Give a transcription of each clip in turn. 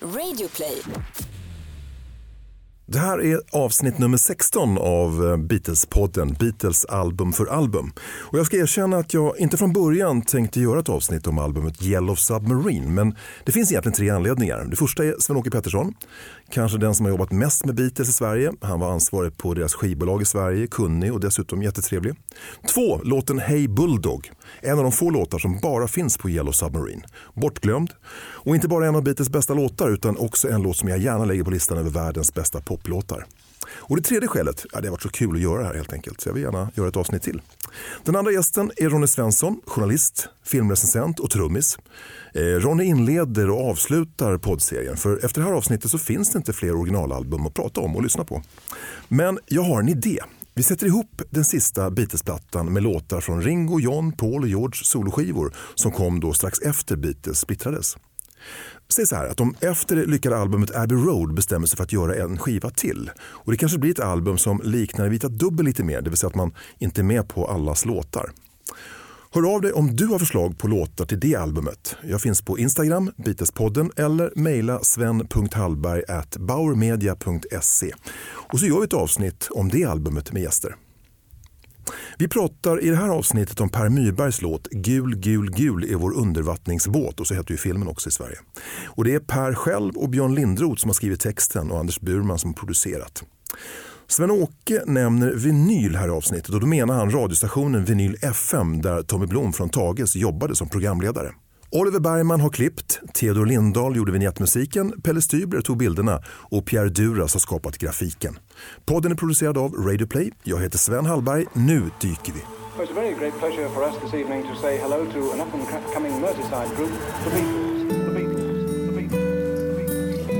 Radioplay. Det här är avsnitt nummer 16 av eh, Beatles-podden Beatles album för album. Och jag ska erkänna att jag inte från början tänkte göra ett avsnitt om albumet Yellow Submarine, men det finns egentligen tre anledningar. Det första är Sven-Åke Pettersson, kanske den som har jobbat mest med Beatles i Sverige. Han var ansvarig på deras skivbolag i Sverige, kunnig och dessutom jättetrevlig. Två, låten Hey Bulldog, en av de få låtar som bara finns på Yellow Submarine. Bortglömd och inte bara en av Beatles bästa låtar utan också en låt som jag gärna lägger på listan över världens bästa poplåtar. Och det tredje skälet, ja, det har varit så kul att göra det här helt enkelt, så jag vill gärna göra ett avsnitt till. Den andra gästen är Ronny Svensson, journalist, filmrecensent och trummis. Eh, Ronny inleder och avslutar poddserien, för efter det här avsnittet så finns det inte fler originalalbum att prata om och lyssna på. Men jag har en idé. Vi sätter ihop den sista Beatles-plattan med låtar från Ringo, John, Paul och George soloskivor som kom då strax efter Beatles splittrades. Säg så här att de efter det lyckade albumet Abbey Road bestämmer sig för att göra en skiva till. Och det kanske blir ett album som liknar Vita Dubbel lite mer, det vill säga att man inte är med på allas låtar. Hör av dig om du har förslag på låtar till det albumet. Jag finns på Instagram, Beatlespodden eller mejla sven.hallberg bauermedia.se. Och så gör vi ett avsnitt om det albumet med gäster. Vi pratar i det här avsnittet om Per Myrbergs låt Gul, gul, gul är vår undervattningsbåt och så heter ju filmen också i Sverige. Och det är Per själv och Björn Lindroth som har skrivit texten och Anders Burman som har producerat. Sven-Åke nämner vinyl här i avsnittet och då menar han radiostationen Vinyl FM där Tommy Blom från Tages jobbade som programledare. Oliver Bergman har klippt, Theodor Lindahl gjorde vignettmusiken, Pelle Stybler tog bilderna och Pierre Duras har skapat grafiken. Podden är producerad av Radio Play. Jag heter Sven Hallberg. Nu dyker vi. It's a very great pleasure for us this evening to say hello to an up and coming Merseyside group, the Beatles. The Beatles. The Beatles. The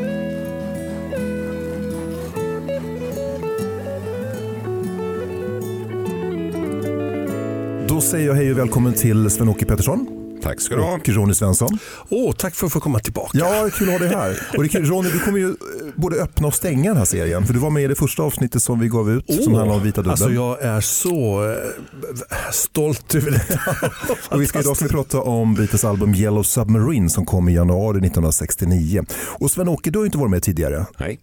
Beatles. Då säger jag hej och välkommen till Sven-Åke Pettersson Tack ska du ha. och Ronny Svensson. Åh, tack för att få komma tillbaka. Ja, kul att ha dig här. Och det är kul, Ronny, du kommer ju både öppna och stänga den här serien. För du var med i det första avsnittet som vi gav ut som Åh, handlar om Vita Dubbeln. Alltså jag är så eh, stolt över det. Och vi ska idag ska vi prata om Beatles album Yellow Submarine som kom i januari 1969. Och Sven-Åke, du har ju inte varit med tidigare. Nej.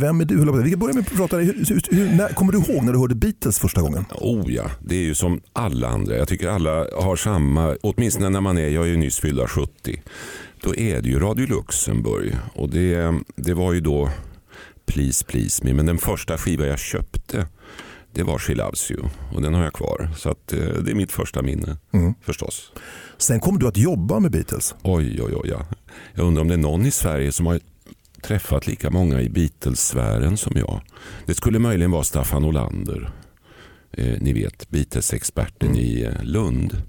Vem är du? Vi kan börja med att prata, hur, hur, hur, när, kommer du ihåg när du hörde Beatles första gången? Oh ja, det är ju som alla andra. Jag tycker alla har samma, åtminstone när man är, jag är ju nyss fyllda 70. Då är det ju Radio Luxemburg och det, det var ju då Please Please Me. Men den första skiva jag köpte det var She Loves You och den har jag kvar. Så att, eh, det är mitt första minne förstås. Sen kom du att jobba med Beatles. Oj, oj, oj. Ja. Jag undrar om det är någon i Sverige som har träffat lika många i Beatles-sfären som jag. Det skulle möjligen vara Staffan Olander. Eh, ni vet, Beatles-experten i eh, Lund.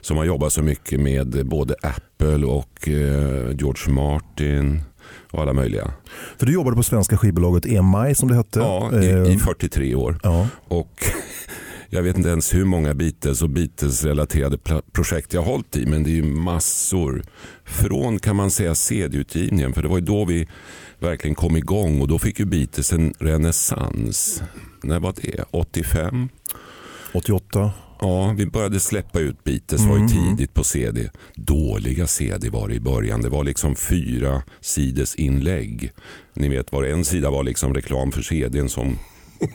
Som har jobbat så mycket med både Apple och eh, George Martin och alla möjliga. För du jobbade på svenska skivbolaget EMI som det hette. Ja, i, Eh, i 43 år. ja. Och jag vet inte ens hur många Beatles och Beatles-relaterade projekt jag har hållit i, men det är ju massor. Från kan man säga CD-utgivningen, för det var ju då vi verkligen kom igång och då fick ju Beatles en renässans. När var det? 85? 88. Ja, vi började släppa ut Beatles var ju tidigt på CD. Dåliga CD var det i början. Det var liksom fyra sides inlägg. Ni vet var en sida var liksom reklam för CDn som,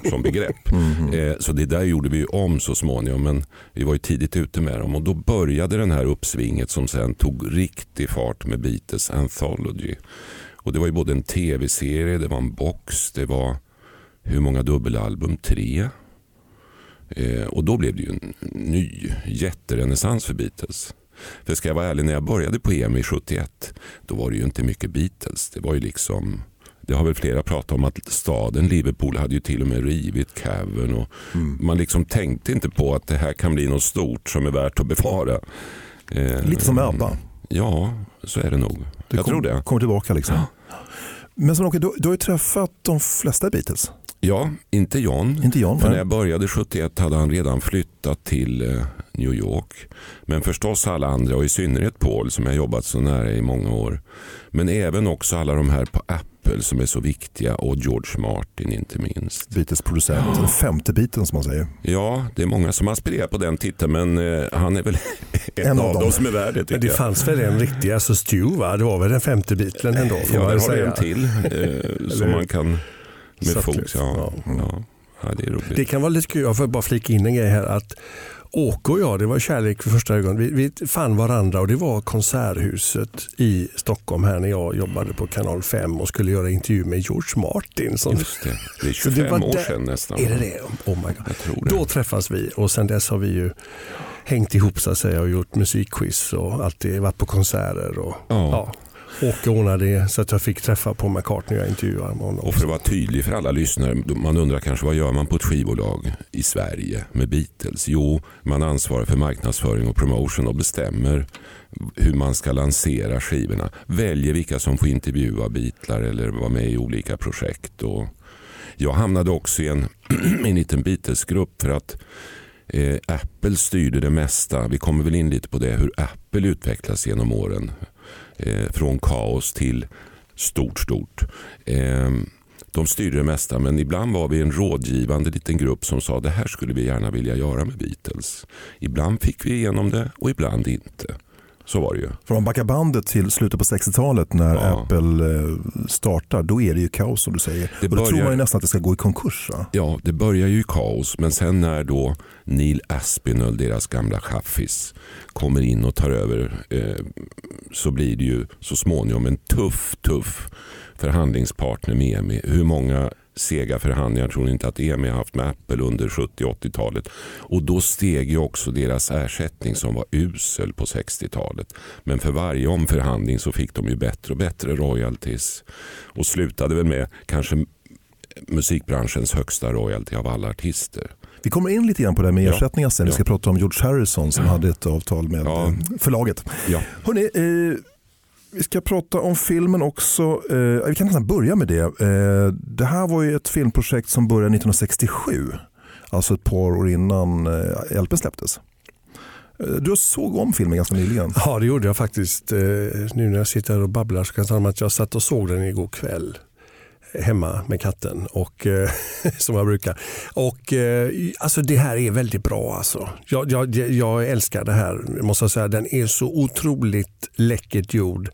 som begrepp. Eh, så det där gjorde vi om så småningom. Men vi var ju tidigt ute med dem. Och då började den här uppsvinget som sen tog riktig fart med Beatles Anthology. Och det var ju både en tv-serie, det var en box, det var hur många dubbelalbum? Tre. Eh, och då blev det ju en ny jätterenässans för Beatles. För ska jag vara ärlig, när jag började på EMI 71, då var det ju inte mycket Beatles. Det var ju liksom, det har väl flera pratat om att staden Liverpool hade ju till och med rivit Cavern och man liksom tänkte inte på att det här kan bli något stort som är värt att bevara. Eh, Lite som ABBA. Ja, så är det nog. Det jag kom, tror det. kommer tillbaka liksom. Men Sven-Åke, du, du har ju träffat de flesta Beatles. Ja, inte John. Inte John, För nej. när jag började 71 hade han redan flyttat till eh, New York. Men förstås alla andra och i synnerhet Paul som jag jobbat så nära i många år. Men även också alla de här på Apple som är så viktiga och George Martin inte minst. Beatles producent, den femte biten som man säger. Ja, det är många som aspirerar på den titeln men eh, han är väl en, En av av dem. dem som är värd det Men det jag. fanns väl en riktig, alltså Stu va? Det var väl den femte Beatlen ändå får Ja, det väl har säga. en till eh, som man kan med liksom, ja, ja. ja. det. Det kan vara lite kul, jag får bara flika in en grej här. att Åke och jag, det var kärlek vid första ögon. Vi, vi fann varandra och det var Konserthuset i Stockholm här när jag jobbade på kanal 5 och skulle göra intervju med George Martin. Som, Just det, det är Så 25 var år där- sedan nästan. Är det det? Oh my God. Det. Då träffas vi och sen dess har vi ju hängt ihop så att säga och gjort musikquiz och alltid varit på konserter. Och, Ja. ja. Åke ordnade det så att jag fick träffa på McCartney och jag intervjuade honom. Och för att vara tydlig för alla lyssnare, man undrar kanske vad gör man på ett skivbolag i Sverige med Beatles? Jo, man ansvarar för marknadsföring och promotion och bestämmer hur man ska lansera skivorna. Väljer vilka som får intervjua Beatlar eller vara med i olika projekt. Och jag hamnade också i en, en liten Beatles-grupp för att eh, Apple styrde det mesta. Vi kommer väl in lite på det, hur Apple utvecklas genom åren. Eh, från kaos till stort, stort. Eh, de styrde det mesta men ibland var vi en rådgivande liten grupp som sa det här skulle vi gärna vilja göra med Beatles. Ibland fick vi igenom det och ibland inte. Så var det ju. För om man backar bandet till slutet på 60-talet när Ja. Apple eh, startar, då är det ju kaos som du säger. Det och då tror börjar- man ju nästan att det ska gå i konkurs. Va? Ja, det börjar ju i kaos men sen när då Neil Aspinall, deras gamla chaffis, kommer in och tar över eh, så blir det ju så småningom en tuff, tuff förhandlingspartner med EMI. Hur många sega förhandlingar tror ni inte att EMI har haft med Apple under 70 80-talet? Och då steg ju också deras ersättning som var usel på 60-talet. Men för varje omförhandling så fick de ju bättre och bättre royalties och slutade väl med kanske musikbranschens högsta royalty av alla artister. Vi kommer in lite grann på det här med Ja. ersättningar sen. Vi ska Ja. prata om George Harrison som hade ett avtal med Ja. eh, förlaget. Ja. Hörrni, eh, vi ska prata om filmen också. Eh, vi kan nästan börja med det. Eh, det här var ju ett filmprojekt som började 1967. Alltså ett par år innan eh, LP släpptes. Eh, du såg om filmen ganska nyligen. Ja, det gjorde jag faktiskt. Eh, nu när jag sitter här och babblar så kan jag tala om att jag satt och såg den igår kväll hemma med katten och eh, som jag brukar. Och eh, alltså det här är väldigt bra alltså. Jag, jag, jag älskar det här måste jag säga. Den är så otroligt läckert gjord.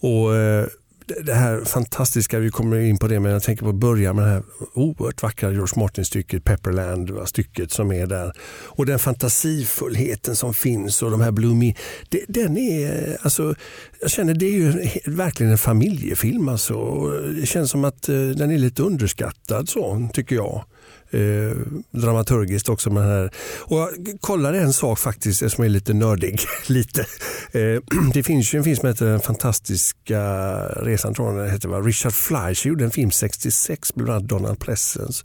Och eh, det- här fantastiska, vi kommer in på det, men jag tänker på att börja med det här oerhört vackra George Martin-stycket, Pepperland, stycket som är där. Och den fantasifullheten som finns och de här Bloomy, det, den är, alltså, jag känner det är ju verkligen en familjefilm alltså. Det känns som att eh, den är lite underskattad så, tycker jag. Eh, dramaturgiskt också med den här. Och jag kollade en sak faktiskt som är lite nördig. lite. Eh, det finns ju en film som heter Den fantastiska resan, tror jag den heter. Va? Richard Fleischer gjorde en film 66 med bland annat Donald Pleasence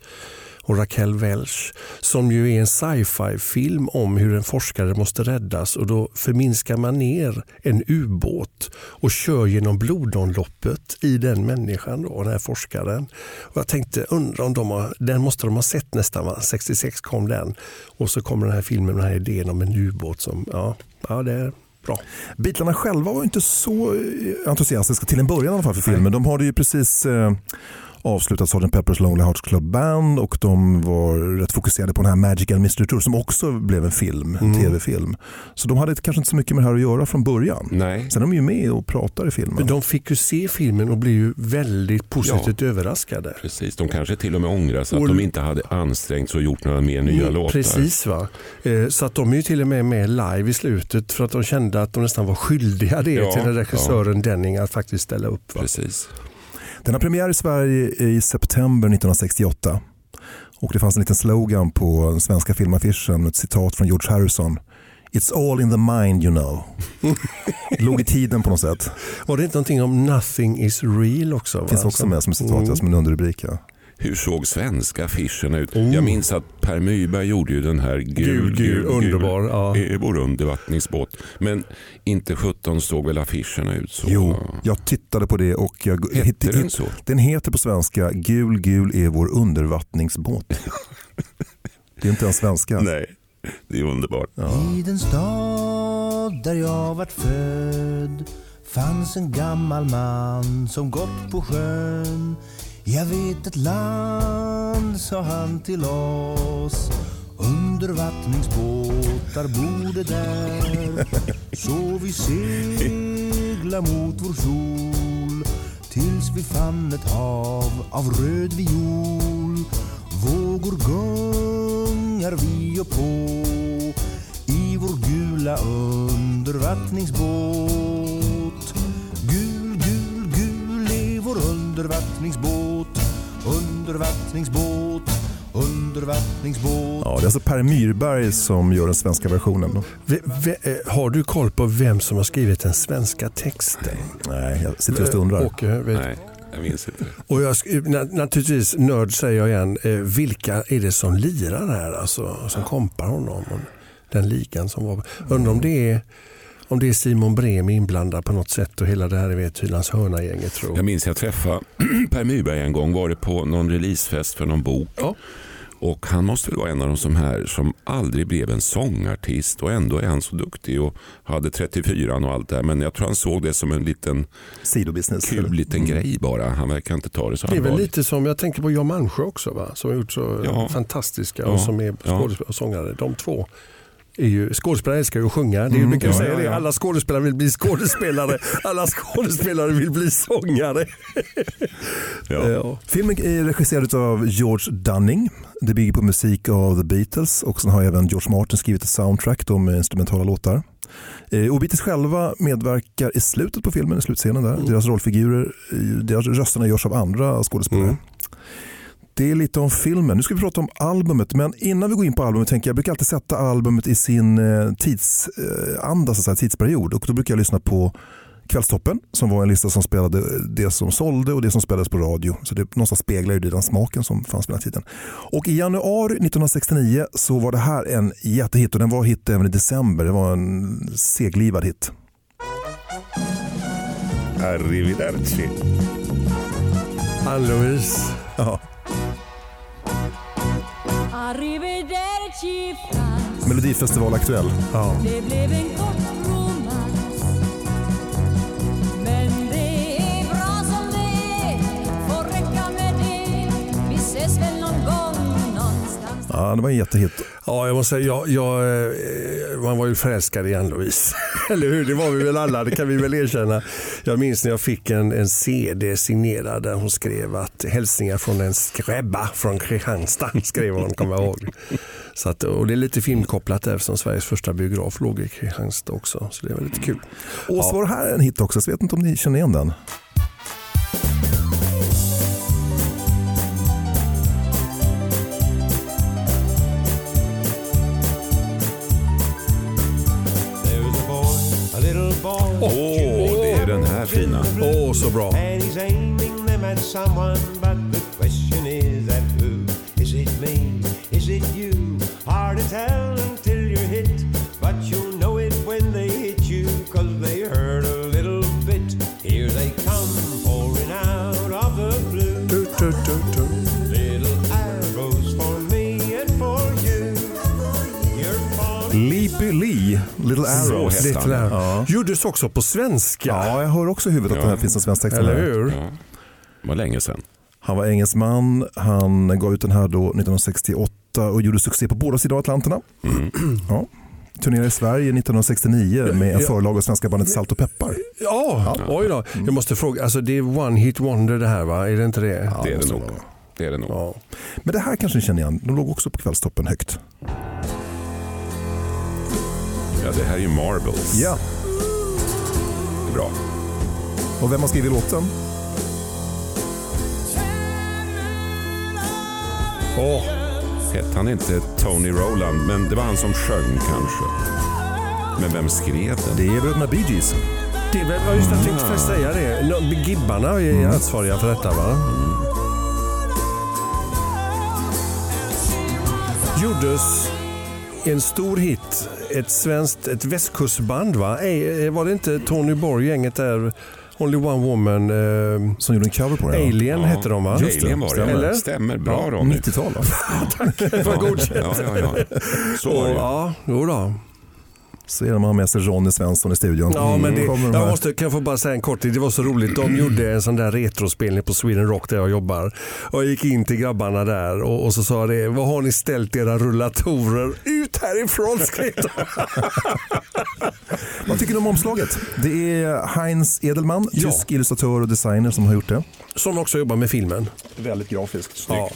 och Raquel Welch som ju är en sci-fi film om hur en forskare måste räddas och då förminskar man ner en ubåt och kör genom blodomloppet i den människan, då, den här forskaren. Och jag tänkte, undrar om de har, den måste de ha sett nästan, va? 66 kom den och så kommer den här filmen med den här idén om en ubåt som, ja, ja det är bra. Beatlarna själva var inte så eh, entusiastiska till en början i alla fall för filmen. De hade ju precis eh, avslutat Sgt. Pepper's Lonely Hearts Club Band och de var rätt fokuserade på den här Magical Mystery Tour som också blev en film, en tv-film. Så de hade kanske inte så mycket med det här att göra från början. Nej, Sen är de ju med och pratar i filmen. Men de fick ju se filmen och blir ju väldigt positivt överraskade. precis. De kanske till och med ångrar sig Och- att de inte hade ansträngt sig och gjort några mer nya Mm, låtar. Precis va. Eh, Så att de är ju till och med med live i slutet för att de kände att de nästan var skyldiga det Ja, till regissören Denning att faktiskt ställa upp. Va? Precis. Den har premiär i Sverige i september 1968. Och det fanns en liten slogan på den svenska filmaffischen, ett citat från George Harrison. It's all in the mind you know. Låg i tiden på något sätt. Var det inte någonting om nothing is real också? Va? Finns också med som ett citat, Mm. som en underrubrik. Ja. Hur såg svenska affischerna ut? Jag minns att Per Myberg gjorde ju den här gul, Gul, gul, underbar, ja. är vår undervattningsbåt. Men inte 17 såg väl affischerna ut så? Jo, jag tittade på det och jag, Hette den så? den heter på svenska Gul gul är vår undervattningsbåt. det är inte en svenska. Nej, det är underbart. I den stad där jag vart född fanns en gammal man som gått på sjön. Jag vet ett land, sa han till oss. Undervattningsbåtar borde där. Så vi segla mot vår sol tills vi fann ett hav av röd viol. Vågor gungar vi och på i vår gula undervattningsbåt. Undervattningsbåt. Undervattningsbåt, undervattningsbåt. Ja, det är alltså Per Myrberg som gör den svenska versionen. Ve, ve, eh, har du koll på vem som har skrivit den svenska texten? Nej, jag sitter just och undrar. Åke, vet Nej, jag minns inte. Och jag, naturligtvis, nörd säger jag igen, eh, vilka är det som lirar här, alltså, som kompar honom? Och den ligan som var. Undrar om det är, om det är Simon Bremi inblandad på något sätt och hela det här vet Hylands hörna-gänget tror Jag minns jag träffade Per Myberg en gång, var det på någon releasefest för någon bok. Ja. Och han måste väl vara en av de som här som aldrig blev en sångartist och ändå är han så duktig och hade 34 och allt det här. Men jag tror han såg det som en liten Sidobusiness. kul liten grej bara. Han verkar inte ta det så Det är väl allvarligt. lite som, jag tänker på Jan Malmsjö också va? som har gjort så Ja. fantastiska Ja. och som är skådespelare och sångare. De två är ju, skådespelare älskar ju att sjunga. Det är ju mycket ja, att säga ja, det. ja. Alla skådespelare vill bli skådespelare. Alla skådespelare vill bli sångare. Ja. Ja. Filmen är regisserad av George Dunning. Det bygger på musik av The Beatles och sen har även George Martin skrivit ett soundtrack med instrumentala låtar. Eh, Beatles själva medverkar i slutet på filmen, i slutscenen där. Deras rollfigurer, eh, deras rösterna görs av andra skådespelare. Mm. Det är lite om filmen. Nu ska vi prata om albumet, men innan vi går in på albumet tänker jag, jag brukar alltid sätta albumet i sin eh, tidsanda, så att säga, tidsperiod. Och då brukar jag lyssna på Kvällstoppen som var en lista som spelade det som sålde och det som spelades på radio. Så det någonstans speglar ju den smaken som fanns vid den här tiden. Och i januari 1969 så var det här en jättehit och den var hit även i december. Det var en seglivad hit. Arrivederci. Ann-Louise. Ja. Melodifestival aktuell. Ja. Ja, det var en jättehit. Ja, jag måste säga, jag, jag, eh, man var ju förälskad i Ann-Louise. Eller hur? Det var vi väl alla, det kan vi väl erkänna. Jag minns när jag fick en, en CD signerad där hon skrev att hälsningar från en skräbba från Kristianstad, skrev hon, kommer jag ihåg. Så att, och det är lite filmkopplat där eftersom Sveriges första biograf låg i Kristianstad också. Så det var lite kul. Och så var det här en hit också, så jag vet inte om ni känner igen den. Åh, så bra. And he's aiming them at someone, but the question is at Lee, Little Arrows. hette han. Ja. Gjordes också på svenska. Ja, jag hör också i huvudet att Ja. det här finns en svensk text. Eller hur? Ja. Det var länge sedan. Han var engelsman, han gav ut den här då 1968 och gjorde succé på båda sidor av Atlanterna. Ja. Turnerade i Sverige 1969 med en Ja. förlag av svenska bandet Salt och Peppar. Ja, oj då. Jag måste fråga, alltså det är one hit wonder det här va? Är det inte det? Ja, Det är det nog. Det är det nog. Ja. Men det här kanske ni känner igen, de låg också på kvällstoppen högt. Ja, det här är ju Marbles. Ja, Bra. och vem har skrivit låten? Åh, Hette han inte Tony Rowland, men det var han som sjöng kanske. Men vem skrev den? Det är bröderna Bee Gees. det är väl, ja, just det, jag tänkte faktiskt säga det. Gibbarna är ansvariga för detta va? gjordes en stor hit. Ett svenskt, ett västkustband va? Ej, var det inte Tony Borg gänget där? Only One Woman. Eh, Som gjorde en cover på den. Alien hette de va? Just det, Alien var det. stämmer. Eller? Stämmer. Bra Ronny. 90-tal va? Vad godkänt. Ja, ja, ja. Så var det ju. ja, jo då. Så är det man har med sig Ronny Svensson i studion. Ja, men det, de jag måste, kan jag få bara säga en kort Det var så roligt. De gjorde en sån där retrospelning på Sweden Rock där jag jobbar. Och jag gick in till grabbarna där och, och så sa det. Vad har ni ställt era rullatorer? Ut härifrån skrek. Vad tycker du om omslaget? Det är Heinz Edelman, Ja. tysk illustratör och designer som har gjort det. Som också jobbar med filmen. Väldigt grafiskt. Ja.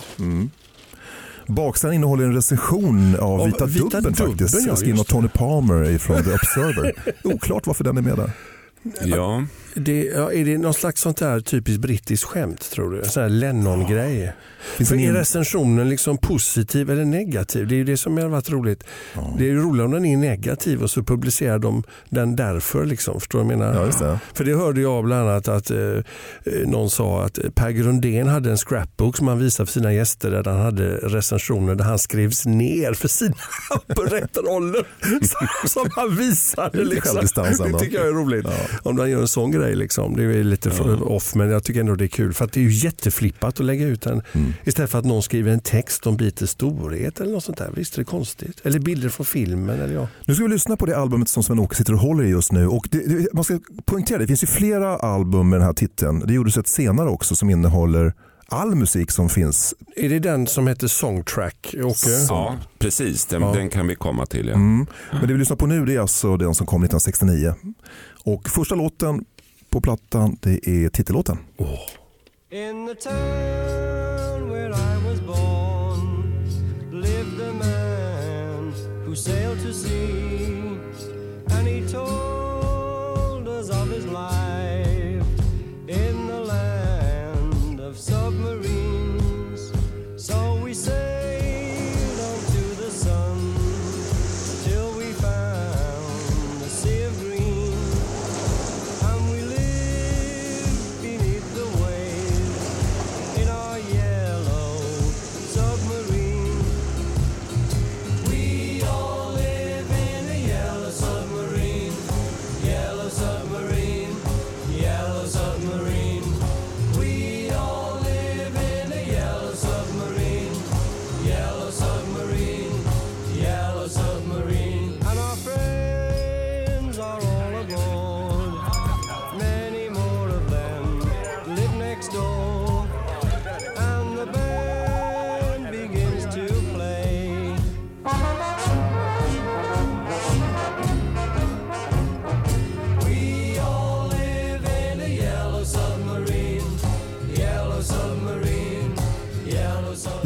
Baksidan innehåller en recension av Av Vita, Vita Dubben Dubben, faktiskt. ja, skriven av Tony Palmer från The Observer. Oklart varför den är med där. Ja, Det, ja, är det någon slags sånt där typiskt brittiskt skämt tror du? Sån här Lennon-grej. För en är recensionen liksom positiv eller negativ? Det är ju det som har varit roligt. Det är ju roligt om den är negativ och så publicerar de den därför. Liksom, förstår du vad jag menar? Ja, det. För det hörde jag bland annat att eh, eh, någon sa att Per Grundén hade en scrapbook som han visade för sina gäster där han hade recensioner där han skrevs ner för sina operettroller som, som han visade. Liksom. Det tycker jag är roligt. Om man gör en sån grej. Liksom. Det är lite off men jag tycker ändå det är kul. För att det är ju jätteflippat att lägga ut den Mm. istället för att någon skriver en text om Beatles storhet eller något sånt där. Visst är det konstigt? Eller bilder från filmen. Eller ja. Nu ska vi lyssna på det albumet som Sven-Åke sitter och håller i just nu. Och det, det, man ska poängtera, det finns ju flera album med den här titeln. Det gjordes ett senare också som innehåller all musik som finns. Är det den som heter Songtrack? Åke? ja precis. Den, Ja. den kan vi komma till. Ja. Mm. Men det vi lyssnar på nu det är alltså den som kom 1969. Och första låten på plattan. Det är titellåten. In the town where I was born lived a man who sailed to sea,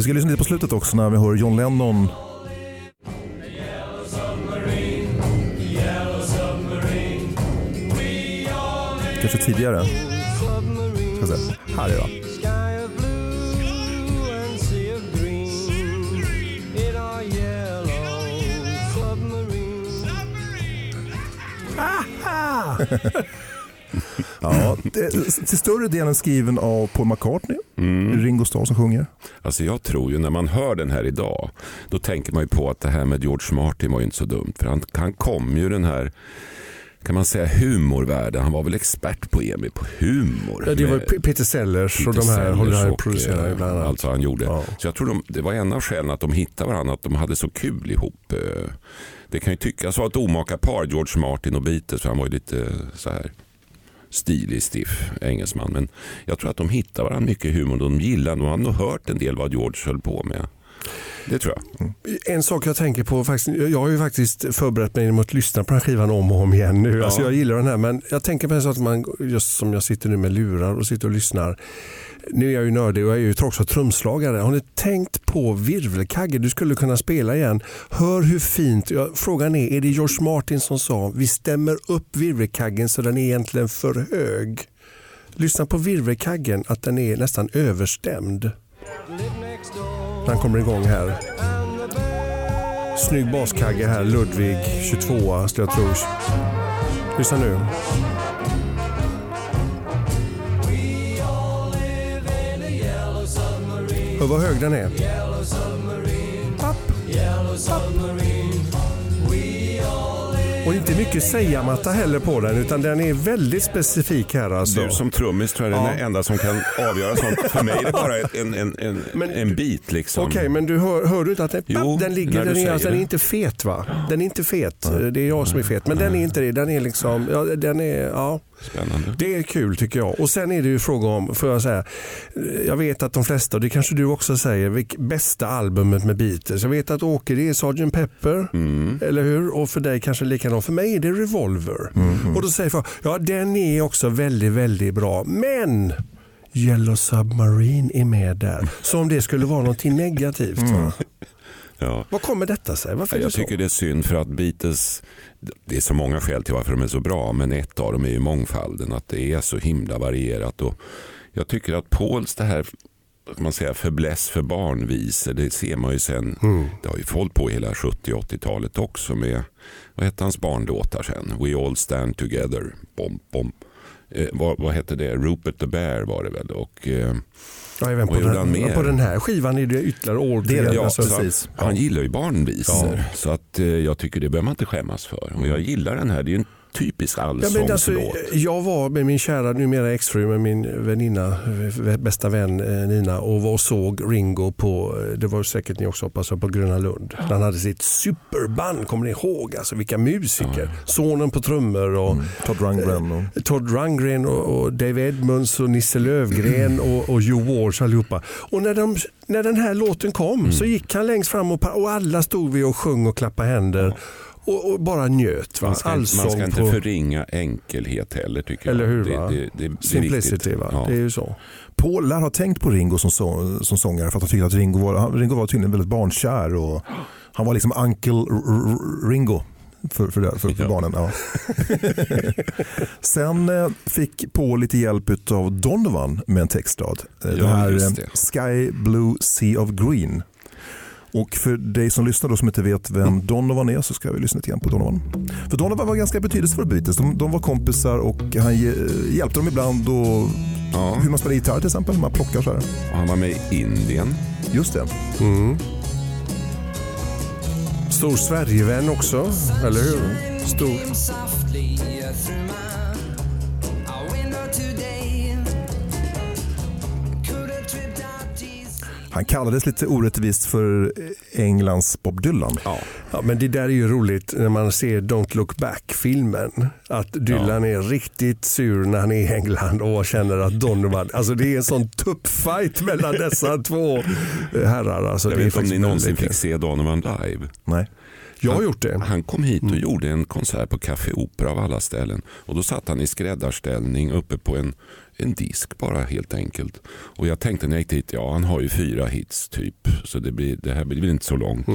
ska lyssna lite på slutet också när vi hör John Lennon Kanske tidigare. Ska se. Här är det. Sky Ja, det, till större delen skriven av Paul McCartney. Mm. Ringo Starr som sjunger. Alltså jag tror ju när man hör den här idag, då tänker man ju på att det här med George Martin var ju inte så dumt. För han, han kom ju den här, kan man säga humorvärlden. Han var väl expert på EMI, på humor. Ja, det var Peter Sellers och Peter de här Sellers håller han och, producerar eh, ibland annat. Allt vad han gjorde. Ja. Så jag tror de, det var en av skälen att de hittade varandra, att de hade så kul ihop. Eh, Det kan ju tyckas vara ett omaka par, George Martin och Beatles, för han var ju lite så här stilig, stiff engelsman. Men jag tror att de hittade varandra mycket i humor. De gillade, de hade nog hört en del vad George höll på med. Det tror jag. En sak jag tänker på, faktiskt, jag har ju faktiskt förberett mig mot att lyssna på den här skivan om och om igen nu. Alltså jag gillar den här men jag tänker på en sak man, just som jag sitter nu med lurar och sitter och lyssnar. Nu är jag ju nördig och jag är ju också trumslagare. Har ni tänkt på virvelkagge du skulle kunna spela igen? Hör hur fint, ja, frågan är, är det George Martin som sa vi stämmer upp virvelkaggen så den är egentligen för hög? Lyssna på virvelkaggen, att den är nästan överstämd. Den kommer igång här. Snygg baskagge här, Ludvig 22 skulle jag tro. Lyssna nu. Hör vad hög den är. yellow submarine, och inte mycket säga-matta heller på den utan den är väldigt specifik här alltså. Du som trummis tror jag är Ja. den enda som kan avgöra sånt. För mig är det bara en, en, en, Men- en bit liksom. Okej, men du hör, hör du inte att den, Jo, den ligger, den är, alltså, den är inte fet va? Den är inte fet, det är jag som är fet. Men den är inte det, den är liksom, ja, den är, ja. Spännande. Det är kul tycker jag. Och sen är det ju fråga om, får jag säga, jag vet att de flesta, och det kanske du också säger, bästa albumet med Beatles. Jag vet att Åke det är Sgt. Pepper, Mm. eller hur? Och för dig kanske likadant. För mig är det Revolver. Och då säger folk, ja den är också väldigt, väldigt bra. Men Yellow Submarine är med där. Som om det skulle vara någonting negativt. Va? Ja. Vad kommer detta sig? Varför det Jag så? tycker det är synd för att Beatles, det är så många skäl till varför de är så bra, men ett av dem är ju mångfalden, att det är så himla varierat. Och jag tycker att Pauls det här man säga, förbläss för barnvisor, det ser man ju sen, Mm. det har ju hållit på hela 70 80-talet också med, vad hette hans barnlåtar sen? We all stand together, bom, bom. Eh, vad, vad hette det? Rupert the Bear var det väl? Och, eh, Ja, även på, han den, på den här skivan är det ytterligare All Det ja, Alltså, precis. Han gillar ju barnvisor. Så att, eh, jag tycker det behöver man inte skämmas för. Och jag gillar den här. Det är ju typisk Ja, men alltså, allsångslåt. jag var med min kära numera exfru med min väninna, eh, bästa vän eh, Nina och var och såg Ringo på, eh, det var säkert ni också hoppas jag, på Gröna Lund. Han hade sitt superband, kommer ni ihåg? Alltså vilka musiker. Sonen på trummor och Todd Rundgren och... Todd Rundgren och, och Dave Edmunds och Nisse Lövgren och, och Joe Walsh allihopa. Och när, de, när den här låten kom så gick han längst fram och, och alla stod vi och sjöng och klappade händer och, och bara njöt. Va? Man ska, man Allsång ska inte på- förringa enkelhet heller tycker Eller jag. hur, Det, va? det, det, det är Simplicity? Ja. Det är ju så. Paul lär ha tänkt på Ringo som, så, som sångare för att han tyckte att Ringo var, Ringo var tydligen väldigt barnkär och han var liksom Uncle Ringo för, för, det- för, för Ja. barnen. Ja. Sen eh, fick Paul lite hjälp av Donovan med en textrad. Eh, Ja, Den här eh. Sky Blue Sea of Green. Och för dig som lyssnar då som inte vet vem Donovan är så ska vi lyssna lite grann på Donovan. För Donovan var ganska betydelsefull för Beatles. De, de var kompisar och han ge- hjälpte dem ibland och Ja. hur man spelar gitarr till exempel. Man plockar så här. Och Han var med i Indien. Just det. Mm. Stor Sverigevän också, eller hur? Stor. Han kallades lite orättvist för Englands Bob Dylan. Ja. Ja, men det där är ju roligt när man ser Don't Look Back-filmen. Att Dylan är riktigt sur när han är i England och känner att Donovan, alltså det är en sån tuppfight mellan dessa två eh, herrar. Alltså, Jag vet inte om ni någonsin fick se Donovan live. Nej. Jag har gjort det. Han kom hit och gjorde en konsert på Café Opera av alla ställen. Och Då satt han i skräddarställning uppe på en, en disk bara helt enkelt. Och Jag tänkte när jag gick dit, ja han har ju fyra hits typ. Så det, blir, det här blir inte så långt.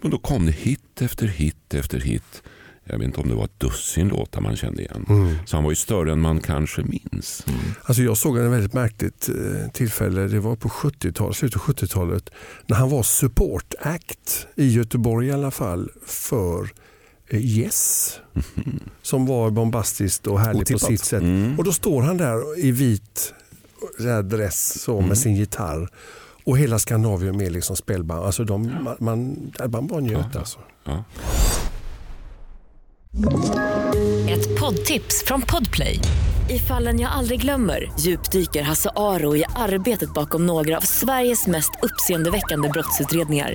Men då kom det hit efter hit efter hit. Jag vet inte om det var ett dussin låtar man kände igen. Så han var ju större än man kanske minns. Alltså jag såg en väldigt märkligt eh, tillfälle, det var på 70-talet, slutet av 70-talet, när han var support act i Göteborg i alla fall för Yes. Som var bombastiskt och härligt på sitt sätt. Mm. Och då står han där i vit dress så, med sin gitarr. Och hela Skandinavien med liksom spelband. Alltså de, man, man, man bara njöt alltså. Ja. Ett poddtips från Podplay. I fallen jag aldrig glömmer djupdyker Hasse Aro i arbetet bakom några av Sveriges mest uppseendeväckande brottsutredningar.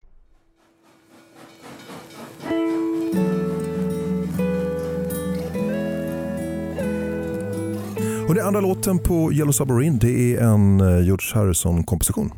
Andra låten på Yellow Submarine det är en eh, George Harrison-komposition.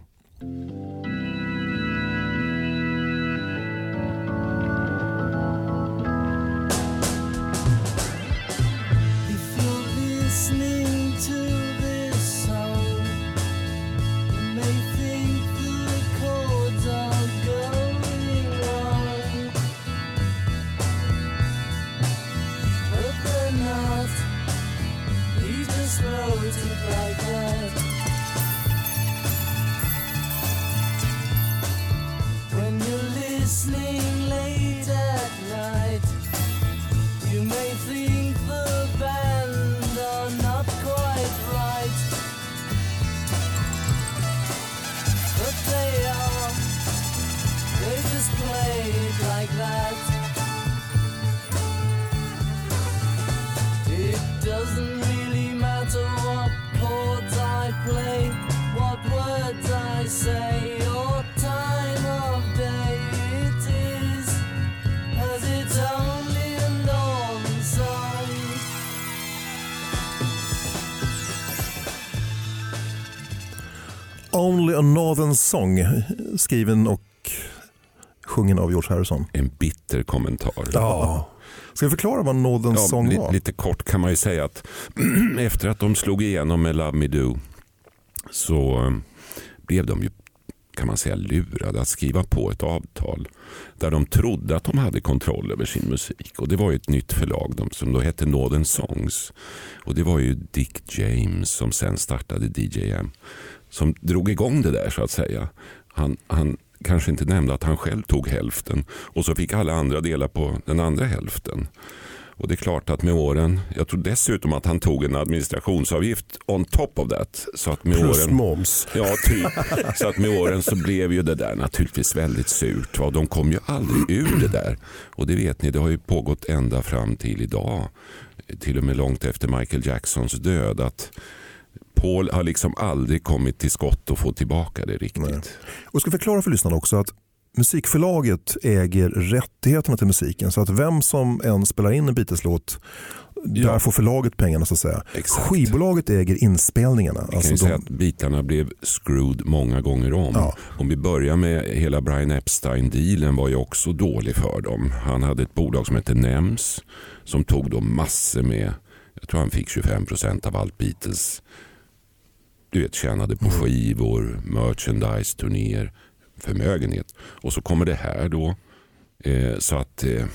Northern Song skriven och sjungen av George Harrison. En bitter kommentar. Ja. Ska vi förklara vad Northern Ja, Song li- var? lite kort kan man ju säga att efter att de slog igenom med Love Me Do så eh, blev de ju kan man säga lurade att skriva på ett avtal där de trodde att de hade kontroll över sin musik. Och Det var ju ett nytt förlag som då hette Northern Songs. Och Det var ju Dick James som sen startade DJM som drog igång det där så att säga. Han, han kanske inte nämnde att han själv tog hälften och så fick alla andra dela på den andra hälften. Och det är klart att med åren, jag tror dessutom att han tog en administrationsavgift on top of that. Så att med Plus åren, moms. Ja, typ. Så att med åren så blev ju det där naturligtvis väldigt surt. Va? De kom ju aldrig ur det där. Och det vet ni, det har ju pågått ända fram till idag. Till och med långt efter Michael Jacksons död. Att Paul har liksom aldrig kommit till skott och få tillbaka det riktigt. Nej. Och ska förklara för lyssnarna också att musikförlaget äger rättigheterna till musiken. Så att vem som än spelar in en Beatles-låt, Ja. där får förlaget pengarna så att säga. Exakt. Skivbolaget äger inspelningarna. Vi kan Alltså ju säga de, att bitarna blev screwed många gånger om. Ja. Om vi börjar med hela Brian Epstein-dealen var ju också dålig för dem. Han hade ett bolag som hette NEMS som tog då massor med, jag tror han fick 25% av allt Beatles. Du vet, tjänade på skivor, merchandise, turnéer, förmögenhet. Och så kommer det här då. Eh, så att eh,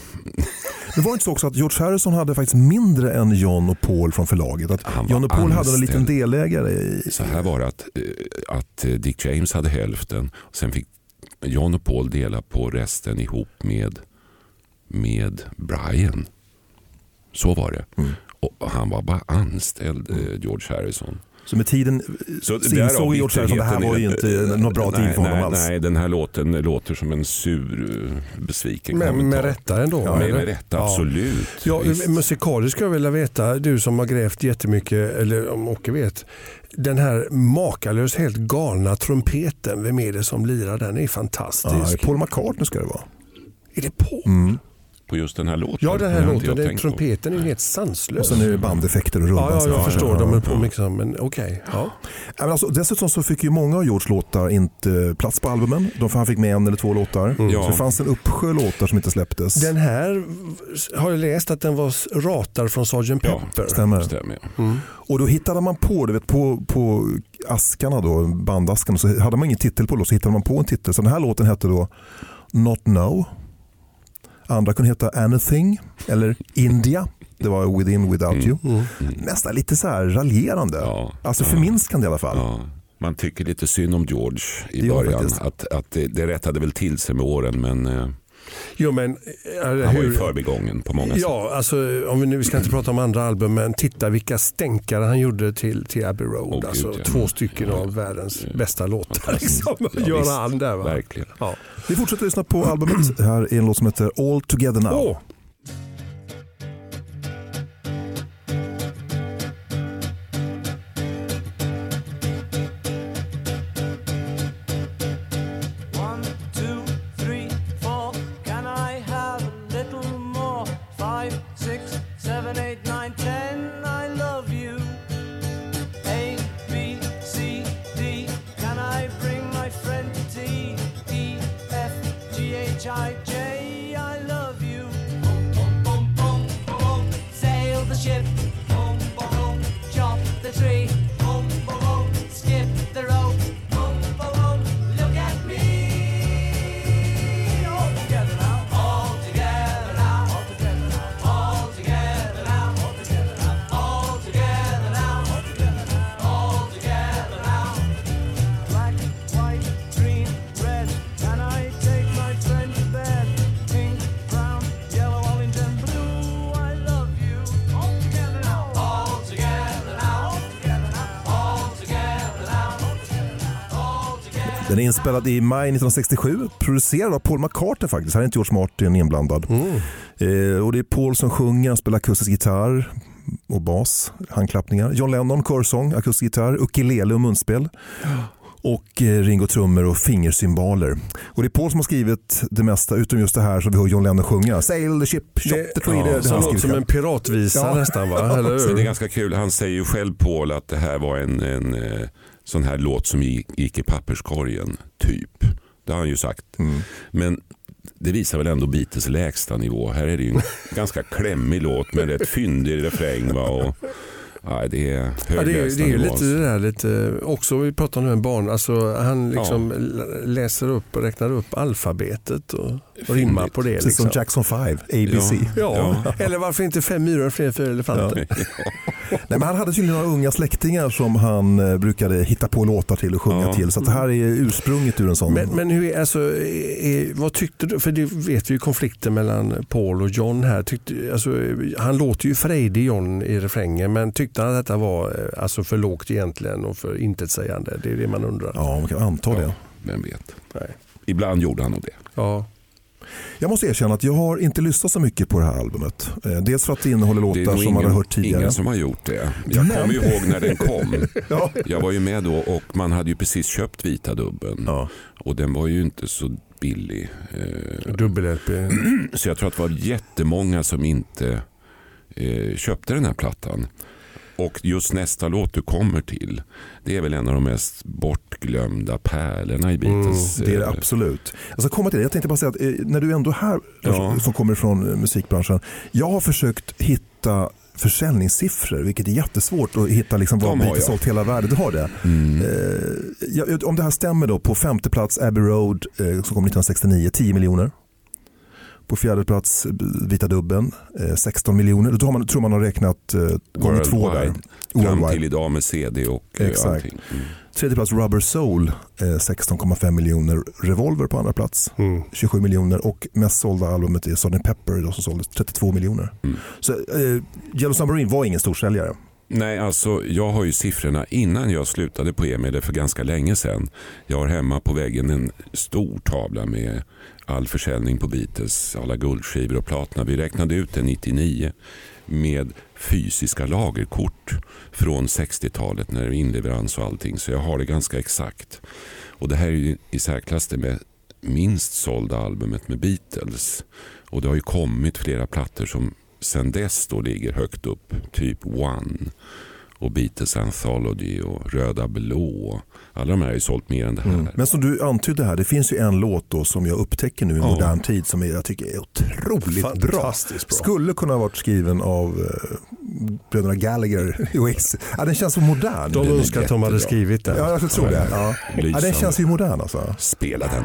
det var inte så också att George Harrison hade faktiskt mindre än John och Paul från förlaget. Att John och Paul hade en liten anställd. delägare i... Så här var det att, eh, att eh, Dick James hade hälften. Sen fick John och Paul dela på resten ihop med, med Brian. Så var det. Mm. Och han var bara anställd, eh, George Harrison. Så med tiden Så så insåg George Harrison att det här var ju inte något bra nej, deal för honom nej, alls. Nej, den här låten låter som en sur, eh, besviken Men kommentar. med rätta ändå. Ja, med, med rätta, Ja. absolut. Ja, Visst. musikaliskt skulle jag vilja veta, du som har grävt jättemycket, eller om Åke vet. Den här makalöst helt galna trumpeten, vem är det som lirar den? är fantastisk. Ja, Paul McCartney ska det vara. Är det Paul? Mm. På just den här låten. Ja, den här Det låten, den på. trumpeten är ju helt Och sanslös. sen är det bandeffekter och rullar. Ja, ja, så. jag förstår. ja, de ja. är på liksom, men okej. Ja. Ja, men alltså, dessutom så fick ju många av George låtar inte plats på albumen. De, han fick med en eller två låtar. Ja. Så det fanns en uppsjö låtar som inte släpptes. Den här har jag läst att den var ratad från Sgt. Ja, Pepper. Stämmer. Stämmer. ja. Och då hittade man på, du vet, på, på askarna då, bandaskarna, så hade man ingen titel på låt, så hittade man på en titel. Så den här låten hette då Not No. Andra kunde heta Anything eller India. Det var Within Without You. Nästan lite så här raljerande. Ja. Alltså Ja. förminskande i alla fall. Ja, man tycker lite synd om George i början. Att, att det, det rättade väl till sig med åren men eh, Jo, men, eh, han var ju förbigången på många sätt. Ja, alltså, om vi, nu, vi ska inte prata om andra album, men titta vilka stänkare han gjorde till, till Abbey Road. Gud, alltså, ja. Två stycken Ja. av världens Ja. bästa låtar. Liksom, Ja, gör visst. han där. Va? Verkligen. Ja. Vi fortsätter lyssna på albumet. Här är en låt som heter All Together Now. Åh, Den är inspelad i maj 1967, producerad av Paul McCartney faktiskt. Här är inte George Martin inblandad. Eh, och det är Paul som sjunger, han spelar akustisk gitarr och bas, handklappningar. John Lennon körsång, akustisk gitarr, ukulele och munspel. Och eh, Ringo trummor och fingersymboler. Och det är Paul som har skrivit det mesta, utom just det här som vi hör John Lennon sjunga. Sail the ship, shop the tree. ja, det, det som han låter som en piratvisa Ja. nästan. Va? Eller Så det är hur? ganska kul. Han säger ju själv Paul att det här var en, en eh, sån här låt som gick, i papperskorgen, typ. Det har han ju sagt. Men det visar väl ändå Beatles lägsta nivå. Här är det ju en ganska klämmig låt med rätt fyndig refräng. Va? Och, ja, det är Ja, det, är, det är lite det där, lite, också vi pratar nu om barn, alltså, han liksom l- läser upp och räknar upp alfabetet och, och rimmar på det. Precis som Liksom. Jackson 5, ABC. Ja. Eller varför inte fem myror och fler fyra elefanter? Nej, men han hade tydligen några unga släktingar som han eh, brukade hitta på låtar till och sjunga Ja. till. Så det här är ursprunget ur en sån. Men, men hur, alltså, är, vad tyckte du? För det vet vi ju konflikten mellan Paul och John här. Tyckte, alltså, han låter ju frejdig John i refrängen men tyckte han att detta var eh, alltså, för lågt egentligen och för intetsägande? Det är det man undrar. Ja, man kan anta det. Vem vet. Nej. Ibland gjorde han nog det. Ja. Jag måste erkänna att jag har inte lyssnat så mycket på det här albumet. Eh, Dels för att det innehåller Det låtar nog som man har hört tidigare. ingen som har gjort det. Jag kommer ju ihåg när den kom. Ja. Jag var ju med då och man hade ju precis köpt vita dubben. Ja. Och den var ju inte så billig. Eh, Dubbel-LP. Så jag tror att det var jättemånga som inte köpte den här plattan. Och just nästa låt du kommer till, det är väl en av de mest bortglömda pärlorna i Beatles. Mm, Det är det eh, absolut. Jag ska komma till det. Jag tänkte bara säga att eh, när du ändå är här, Ja. som kommer från eh, musikbranschen. Jag har försökt hitta försäljningssiffror, vilket är jättesvårt att hitta liksom vad Beatles sålt hela världen. Du har det? Mm. Eh, om det här stämmer då, på femte plats Abbey Road eh, som kom 1969, 10 miljoner. På fjärde plats eh, Vita Dubben, eh, 16 miljoner. Då har man, tror man har räknat eh, gånger två där. Worldwide. Fram till idag med CD och eh, Exakt. allting. Mm. Tredje plats Rubber Soul, eh, 16,5 miljoner. Revolver på andra plats, Mm. 27 miljoner. Och mest sålda albumet är Sgt. Pepper då, som såldes 32 miljoner. Mm. Så eh, Yellow Submarine var ingen storsäljare. Nej, alltså jag har ju siffrorna innan jag slutade på EMI, för ganska länge sedan. Jag har hemma på väggen en stor tavla med all försäljning på Beatles, alla guldskivor och platina. Vi räknade ut det 99 med fysiska lagerkort från 60-talet när det var inleverans och allting. Så jag har det ganska exakt. Och det här är ju i särklass det med minst sålda albumet med Beatles. Och det har ju kommit flera plattor som sen dess då ligger högt upp. Typ One och Beatles Anthology och Röda Blå. Alla de här har ju sålt mer än det här. Mm. Men som du antydde här, det finns ju en låt då som jag upptäcker nu i Ja. modern tid som jag tycker är otroligt bra. Fantastiskt bra. Skulle kunna ha varit skriven av eh, bröderna Gallagher i Oasis. Ja, den känns så modern. De önskar att de hade skrivit den. Ja, jag tror det. Ja. Ja, den känns ju modern alltså. Spela den.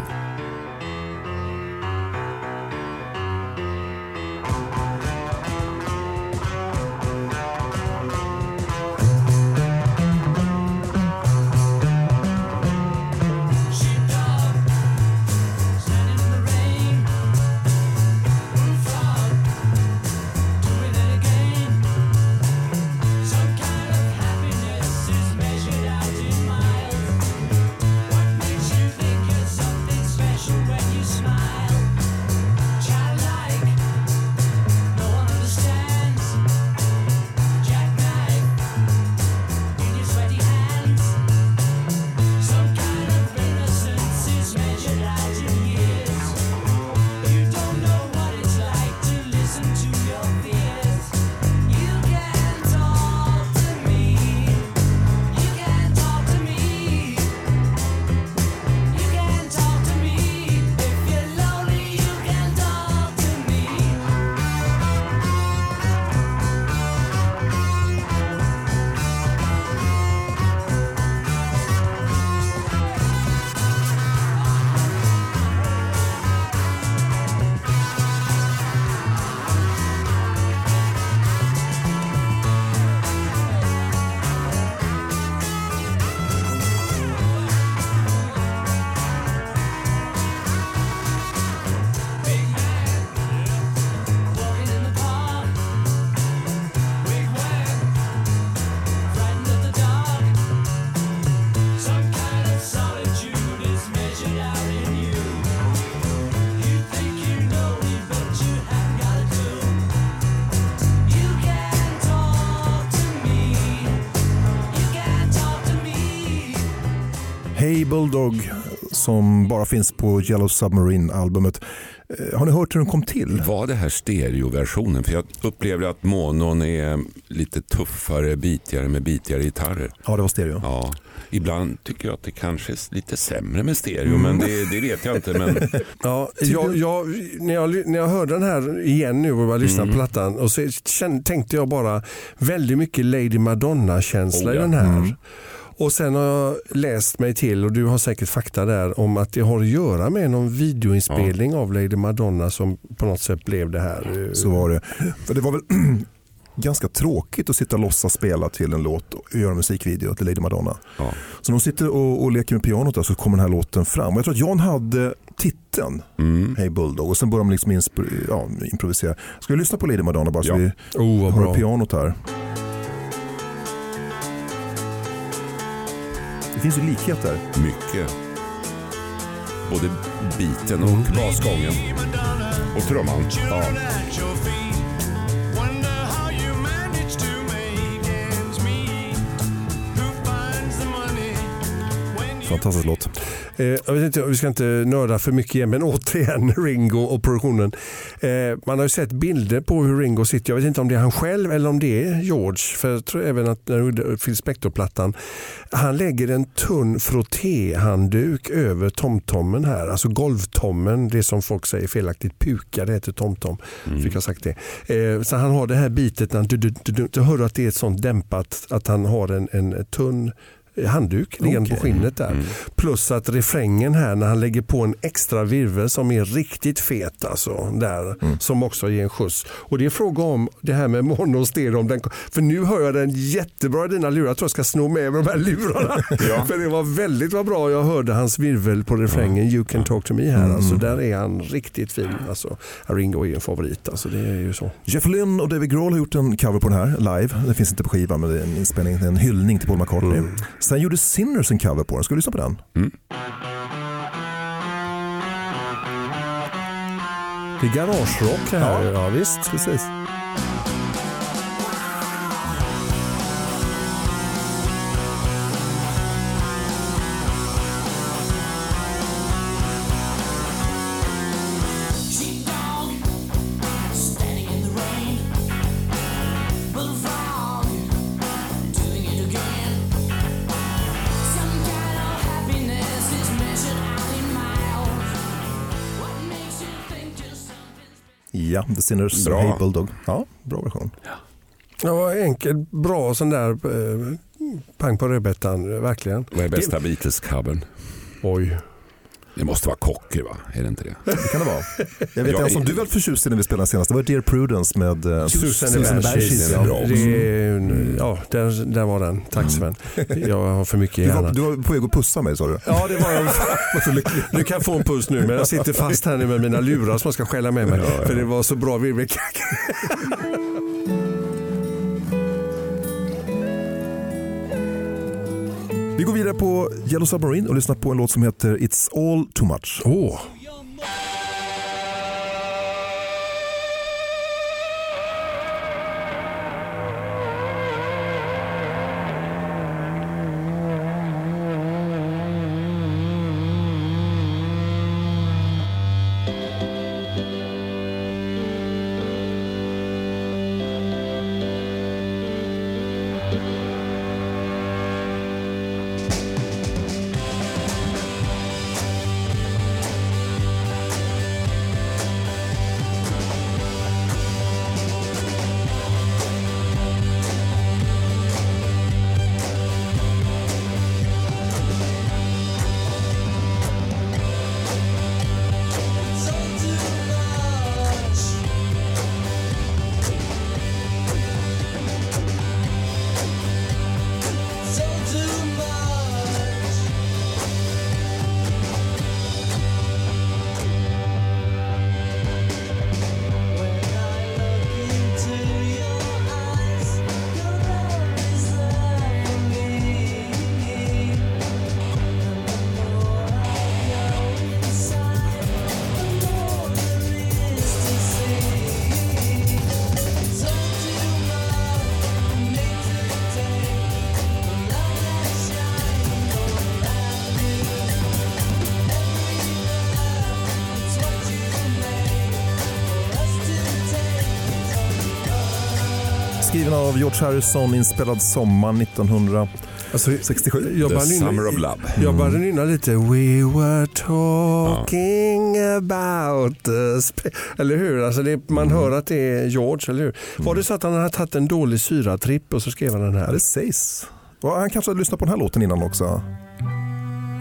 Hey Bulldog som bara finns på Yellow Submarine-albumet. Eh, Har ni hört hur den kom till? Var det här stereoversionen? För jag upplever att monon är lite tuffare, bitigare med bitigare gitarrer. Ja, det var stereo. Ja, ibland tycker jag att det kanske är lite sämre med stereo, men det, det vet jag inte. Men Ja, jag, jag, när, jag, när jag hörde den här igen nu och lyssnade på plattan och så tänkte jag bara väldigt mycket Lady Madonna-känsla Oh ja. i den här. Och sen har jag läst mig till, och du har säkert fakta där, om att det har att göra med någon videoinspelning av Lady Madonna som på något sätt blev det här. Så var det. För det var väl ganska tråkigt att sitta och låtsas spela till en låt och göra en musikvideo till Lady Madonna. ja. Så de sitter och, och leker med pianot där så kommer den här låten fram. Och jag tror att Jan hade titeln Mm. Hey Bulldog och sen börjar de liksom ja, improvisera. Ska vi lyssna på Lady Madonna bara så Ja. vi Oh, bra. pianot här. Finns ju likheter. mycket. Både biten och basgången. Och trumman. Ja. Fantastisk låt. Eh, jag vet inte, vi ska inte nörda för mycket igen, men återigen Ringo och produktionen. Eh, man har ju sett bilder på hur Ringo sitter. Jag vet inte om det är han själv eller om det är George. För jag tror även att när Phil Spector-plattan, han lägger en tunn frottéhandduk över tomtommen här. Alltså golvtommen, det som folk säger felaktigt puka, det heter tomtom. Fick jag sagt det. Eh, så han har det här bitet, när han du, du, du, du, hör att det är ett sånt dämpat, att han har en, en tunn handduk liggande på Okej. skinnet där. Plus att refrängen här när han lägger på en extra virvel som är riktigt fet alltså. Där, Som också ger en skjuts. Och det är fråga om det här med mono och stereo. Om den, för nu hör jag den jättebra i dina lurar. Jag tror jag ska sno med mig de här lurarna. för det var väldigt vad bra jag hörde hans virvel på refrängen You can talk to me här. Alltså, där är han riktigt fin. Alltså, Ringo är en favorit. Alltså, det är ju så. Jeff Lynne och David Grohl har gjort en cover på den här live. Den finns inte på skivan men det är en inspelning, en hyllning till Paul McCartney. Sen gjorde Sinners en cover på den. Ska vi lyssna på den? Det är garagerock det här. Ja, visst. Precis. Ja, The Sinners Bra. Hey Bulldog. Ja, bra version. Ja, vad enkel, bra sån där eh, pang på rödbetan, verkligen. Vad är bästa Beatles-covern? Oj. Det måste vara Cocker va? Är det inte det? Det kan det vara. Jag vet Jag en som du var förtjust i när vi spelade senast. Det var Dear Prudence med eh, Susan Susan Bergis. Ja. är, ja, där, där var den. Tack Sven. Jag har för mycket i Du, var, hjärnan. du var på väg att pussa mig sa du. Ja, det var jag. Du kan få en puss nu, men jag sitter fast här nu med mina lurar som jag ska skälla med mig. För det var så bra virvelknack. Vi går vidare på Yellow Submarine och lyssnar på en låt som heter It's All Too Much. Oh. Skriven av George Harrison, inspelad sommaren 1967. Alltså, jag The bara nynnar- Summer of Love. Jag började nynna lite We were talking about the sp-" Eller hur? Alltså det, man Mm. hör att det är George, eller hur? Var det så att han hade tagit en dålig syratripp och så skrev han den Ja, här? det sägs. Och han kanske hade lyssnat på den här låten innan också.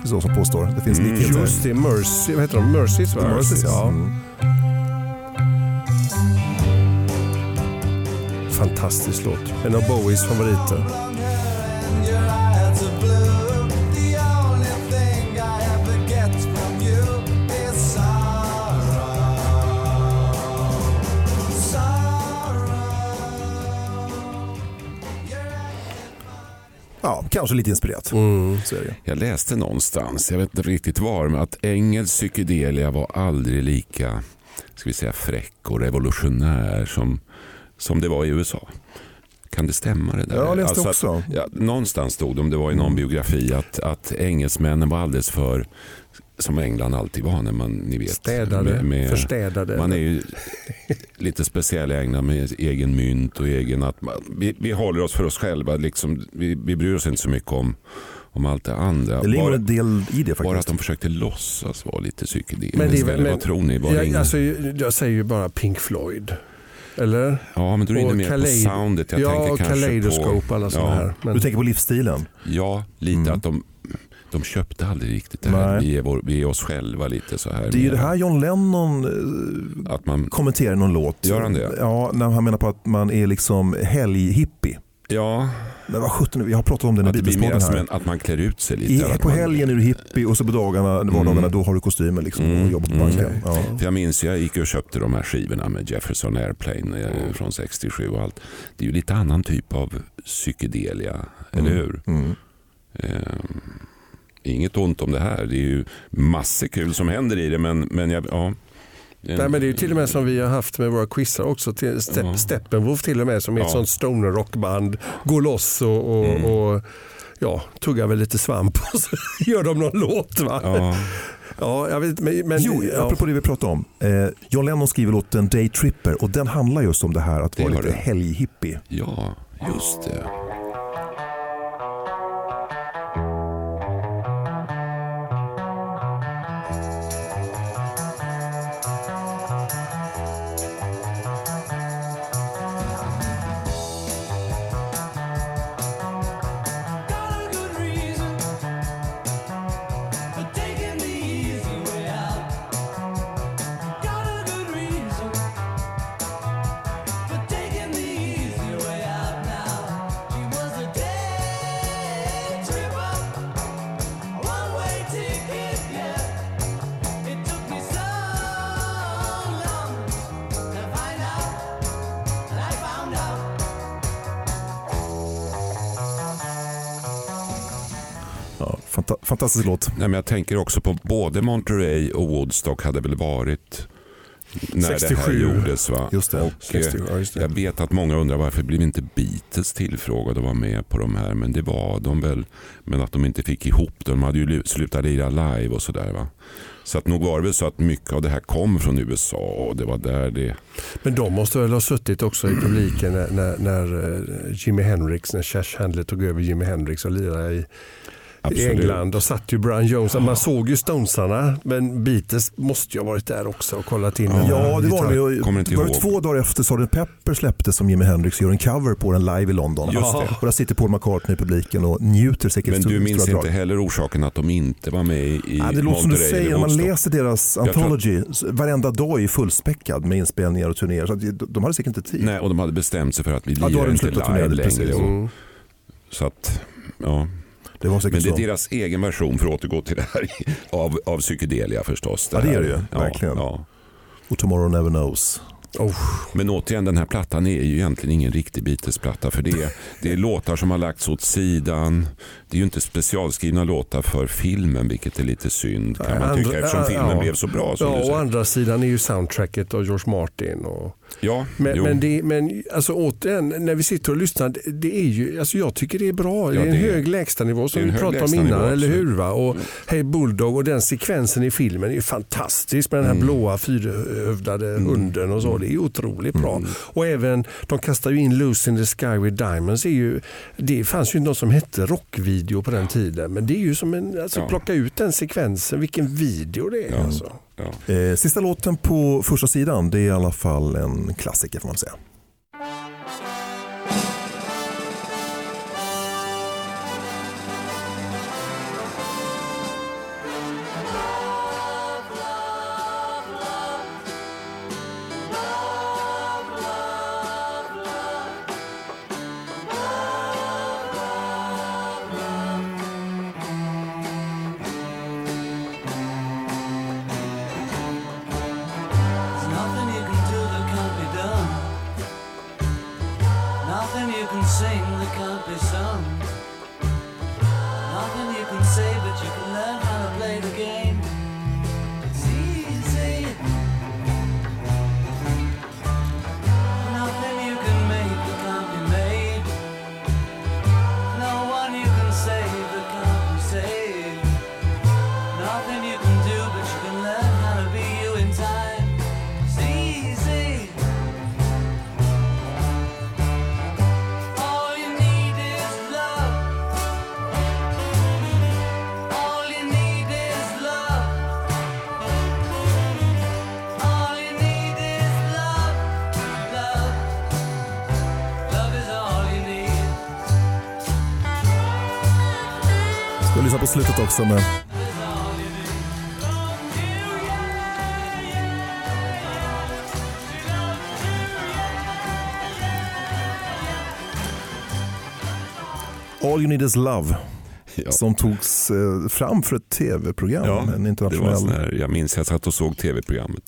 Det är så som påstår. Det finns likheter. Mm, Just det, Mercy, vad heter de? Mercies va? Mercies, ja. Fantastisk låt. En av Bowies favoriter. Ja, kanske lite inspirerat. Mm. Jag läste någonstans, jag vet inte riktigt var, men att engelsk psykedelia var aldrig lika ska vi säga, fräck och revolutionär som, som det var i USA. Kan det stämma det där? Ja, jag läste Alltså också. Att, ja, någonstans stod det, om det var i någon biografi, att, att engelsmännen var alldeles för, som England alltid var när man, ni vet. Städade, förstädade. Man är ju lite speciell i England med egen mynt och egen... Att man, vi, vi håller oss för oss själva. Liksom, vi, vi bryr oss inte så mycket om, om allt det andra. Det ligger Bara- en del i det bara att faktiskt. de försökte låtsas vara lite psykedeliskt. Vad tror ni? Var Jag, ingen- alltså, jag säger ju bara Pink Floyd. Eller? ja, men du är inne och mer på soundet. Jag ja, tänker och kanske på... alla sådana ja, här. Men, Du tänker på livsstilen? Ja, lite Mm. att de, de köpte aldrig riktigt det här. Vi är, vår, vi är oss själva lite så här. Det är ju det här John Lennon eh, Att man, kommenterar i någon låt. Gör han det? Ja, när han menar på att man är liksom helghippie. Ja, Men vad sjutton, jag har pratat om det i Beatles-podden här. en, att man klär ut sig lite. I, på man, helgen är du hippie och så på dagarna, vardagarna Mm. då har du kostymen liksom Mm, och jobbar på mm. banken. Ja. För jag minns, jag gick och köpte de här skivorna med Jefferson Airplane eh, från 67 och allt. Det är ju lite annan typ av psykedelia, eller hur? Mm. Eh, inget ont om det här. Det är ju massor kul som händer i det, men, men jag, ja. Nej, men det är ju till och med som vi har haft med våra quizar också. Till Ste- Ja. Steppenwolf till och med som är ett Ja. sånt stoner rockband. Går loss och, och, Mm. och ja, tuggar väl lite svamp och så gör de någon låt. Va? Ja. Ja, jag vet men, men Jo, ja. apropå det vi pratade om. Eh, John Lennon skriver låten Day Tripper och den handlar just om det här att Det vara lite helghippie. ja, just det. Fanta- fantastisk låt. Nej, men jag tänker också på både Monterey och Woodstock hade väl varit när det 67. här gjordes. Va? Just det. Och, eh, 60, ja, just det. Jag vet att många undrar varför blev inte Beatles tillfrågade att vara med på de här. Men det var de väl. Men att de inte fick ihop det. De hade ju lu- slutat lira live och sådär. Va? Så att nog var det väl så att mycket av det här kom från USA och det var där det... Men de måste väl ha suttit också i publiken när, när, när eh, Jimi Hendrix, när Chess Handler tog över Jimi Hendrix och lirade i, i Absolut. England. Och satt ju Brian Jones. Man såg ju Stonesarna men Beatles måste ju ha varit där också och kollat in. Ja, det var det. Kommer inte Var det två dagar efter Sgt. Pepper släpptes som Jimi Hendrix gör en cover på den live i London. Just det. Och där sitter Paul McCartney i publiken och njuter säkert Men du minns inte heller orsaken att de inte var med i Ja, det låter som du säger, när man läser deras Jag tror- anthology, varenda dag är fullspäckad med inspelningar och turnéer. Så de- de hade säkert inte tid. Nej, och de hade bestämt sig för att vi Ja, lirar de inte live längre. Mm. Så att, ja. Det var säkert Men det är så. deras egen version för att återgå till det här av, av psykedelia förstås. Ja, det är det ju, Ja, verkligen. Ja. Och Tomorrow Never Knows. Oh, Men återigen, den här plattan är ju egentligen ingen riktig Beatles-platta. För det är, det är låtar som har lagts åt sidan. Det är ju inte specialskrivna låtar för filmen, vilket är lite synd kan man tycka. Eftersom filmen ja. blev så bra. Som ja, du å säger. andra sidan är ju soundtracket av George Martin och Ja, Men, jo. men, det, men alltså, återigen, när vi sitter och lyssnar, det- är ju, alltså, jag tycker det är bra. det är en det är- hög lägstanivå som vi pratade om innan, eller hur? Va? Och Hey Bulldog och den sekvensen i filmen är fantastisk med den Mm. här blåa fyrhövdade hunden och så. Det är otroligt bra. Mm. Och även, de kastar ju in Lucy in the Sky with Diamonds. Är ju, det fanns ju något som hette rockvideo på den tiden. Men det är ju som en, alltså Ja. plocka ut den sekvensen, vilken video det är. Ja. Alltså. Ja. Eh, sista låten på första sidan det är i alla fall en klassiker får man säga. Också med All You Need Is Love Ja. som togs eh, fram för ett tv-program. Ja, en det var internationell... sån här, jag minns jag satt och såg tv-programmet.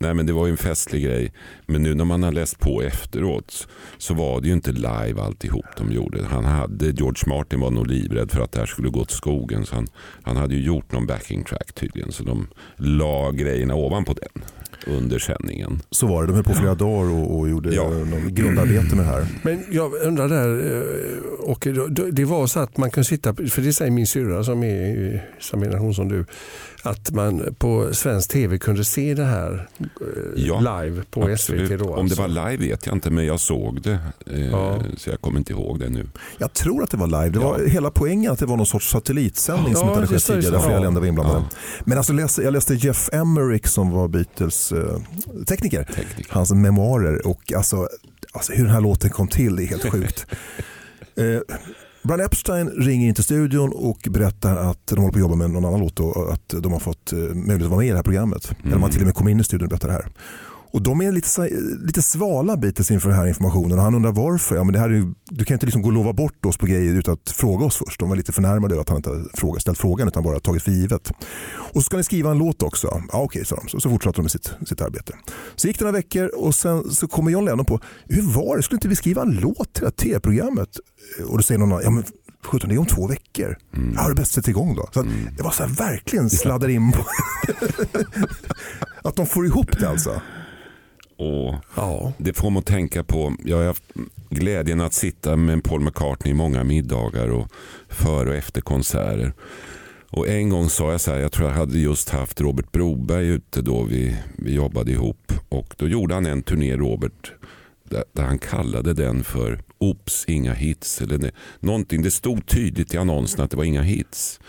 Nej men det var ju en festlig grej. Men nu när man har läst på efteråt så var det ju inte live alltihop de gjorde. Han hade, George Martin var nog livrädd för att det här skulle gå till skogen. Så han, han hade ju gjort någon backing track tydligen. Så de la grejerna ovanpå den under sändningen. Så var det, de höll på flera dagar och, och gjorde Ja. ja. någon grundarbete med det här. Men jag undrar där, eh, och det var så att man kunde sitta, för det säger min syrra som är i samma generation som du, att man på svensk tv kunde se det här eh, Ja, live på Absolut. SVT. Då, Om det alltså. var live vet jag inte men jag såg det. Eh, Ja. Så jag kommer inte ihåg det nu. Jag tror att det var live. Det var hela poängen att det var någon sorts satellitsändning som Ja, inte hade det skett tidigare. så. Flera Ja. länder var inblandade. Ja. Men alltså jag läste Jeff Emmerich som var Beatles eh, tekniker. Hans memoarer och alltså, alltså hur den här låten kom till det är helt sjukt. eh, Brian Epstein ringer in till studion och berättar att de håller på att jobba med någon annan låt och att de har fått eh, möjlighet att vara med i det här programmet. Eller man till och med kom in i studion och berättade det här. Och de är lite, lite svala Beatles inför den här informationen och han undrar varför. Ja, men det här är du kan inte liksom gå och lova bort oss på grejer utan att fråga oss först. De var lite förnärmade över att han inte fråga, ställt frågan utan bara tagit för givet. Och så ska ni skriva en låt också. Ja, okej, sa de. Så, så fortsatte de med sitt, sitt arbete. Så gick det några veckor och sen så kommer John Lennon på, hur var det, skulle inte vi skriva en låt till det här tv-programmet? Och då säger någon, annan, ja men sjutton det är om två veckor. Ja, det är bäst att sätta igång då. Så att det var så här verkligen sladdar in på att de får ihop det alltså. Och Ja. Det får mig att tänka på, jag har haft glädjen att sitta med Paul McCartney i många middagar och före och efter konserter. Och en gång sa jag så här, jag tror jag hade just haft Robert Broberg ute då vi, vi jobbade ihop. Och då gjorde han en turné, Robert, där, där han kallade den för Oops, inga hits. Eller det, någonting. det stod tydligt i annonsen att det var inga hits.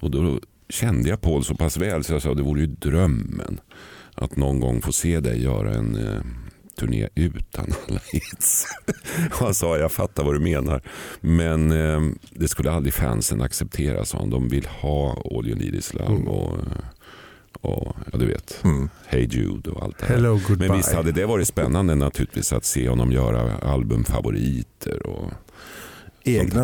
Och då kände jag Paul så pass väl så jag sa det vore ju drömmen att någon gång få se dig göra en eh, turné utan alla hits. Han sa jag fattar vad du menar. Men eh, det skulle aldrig fansen acceptera sa han. De vill ha All You Need Is Love och, och ja, du vet, Mm. Hey Jude och allt det här. Hello goodbye. Men visst hade det varit spännande naturligtvis att se honom göra albumfavoriter. Och Egna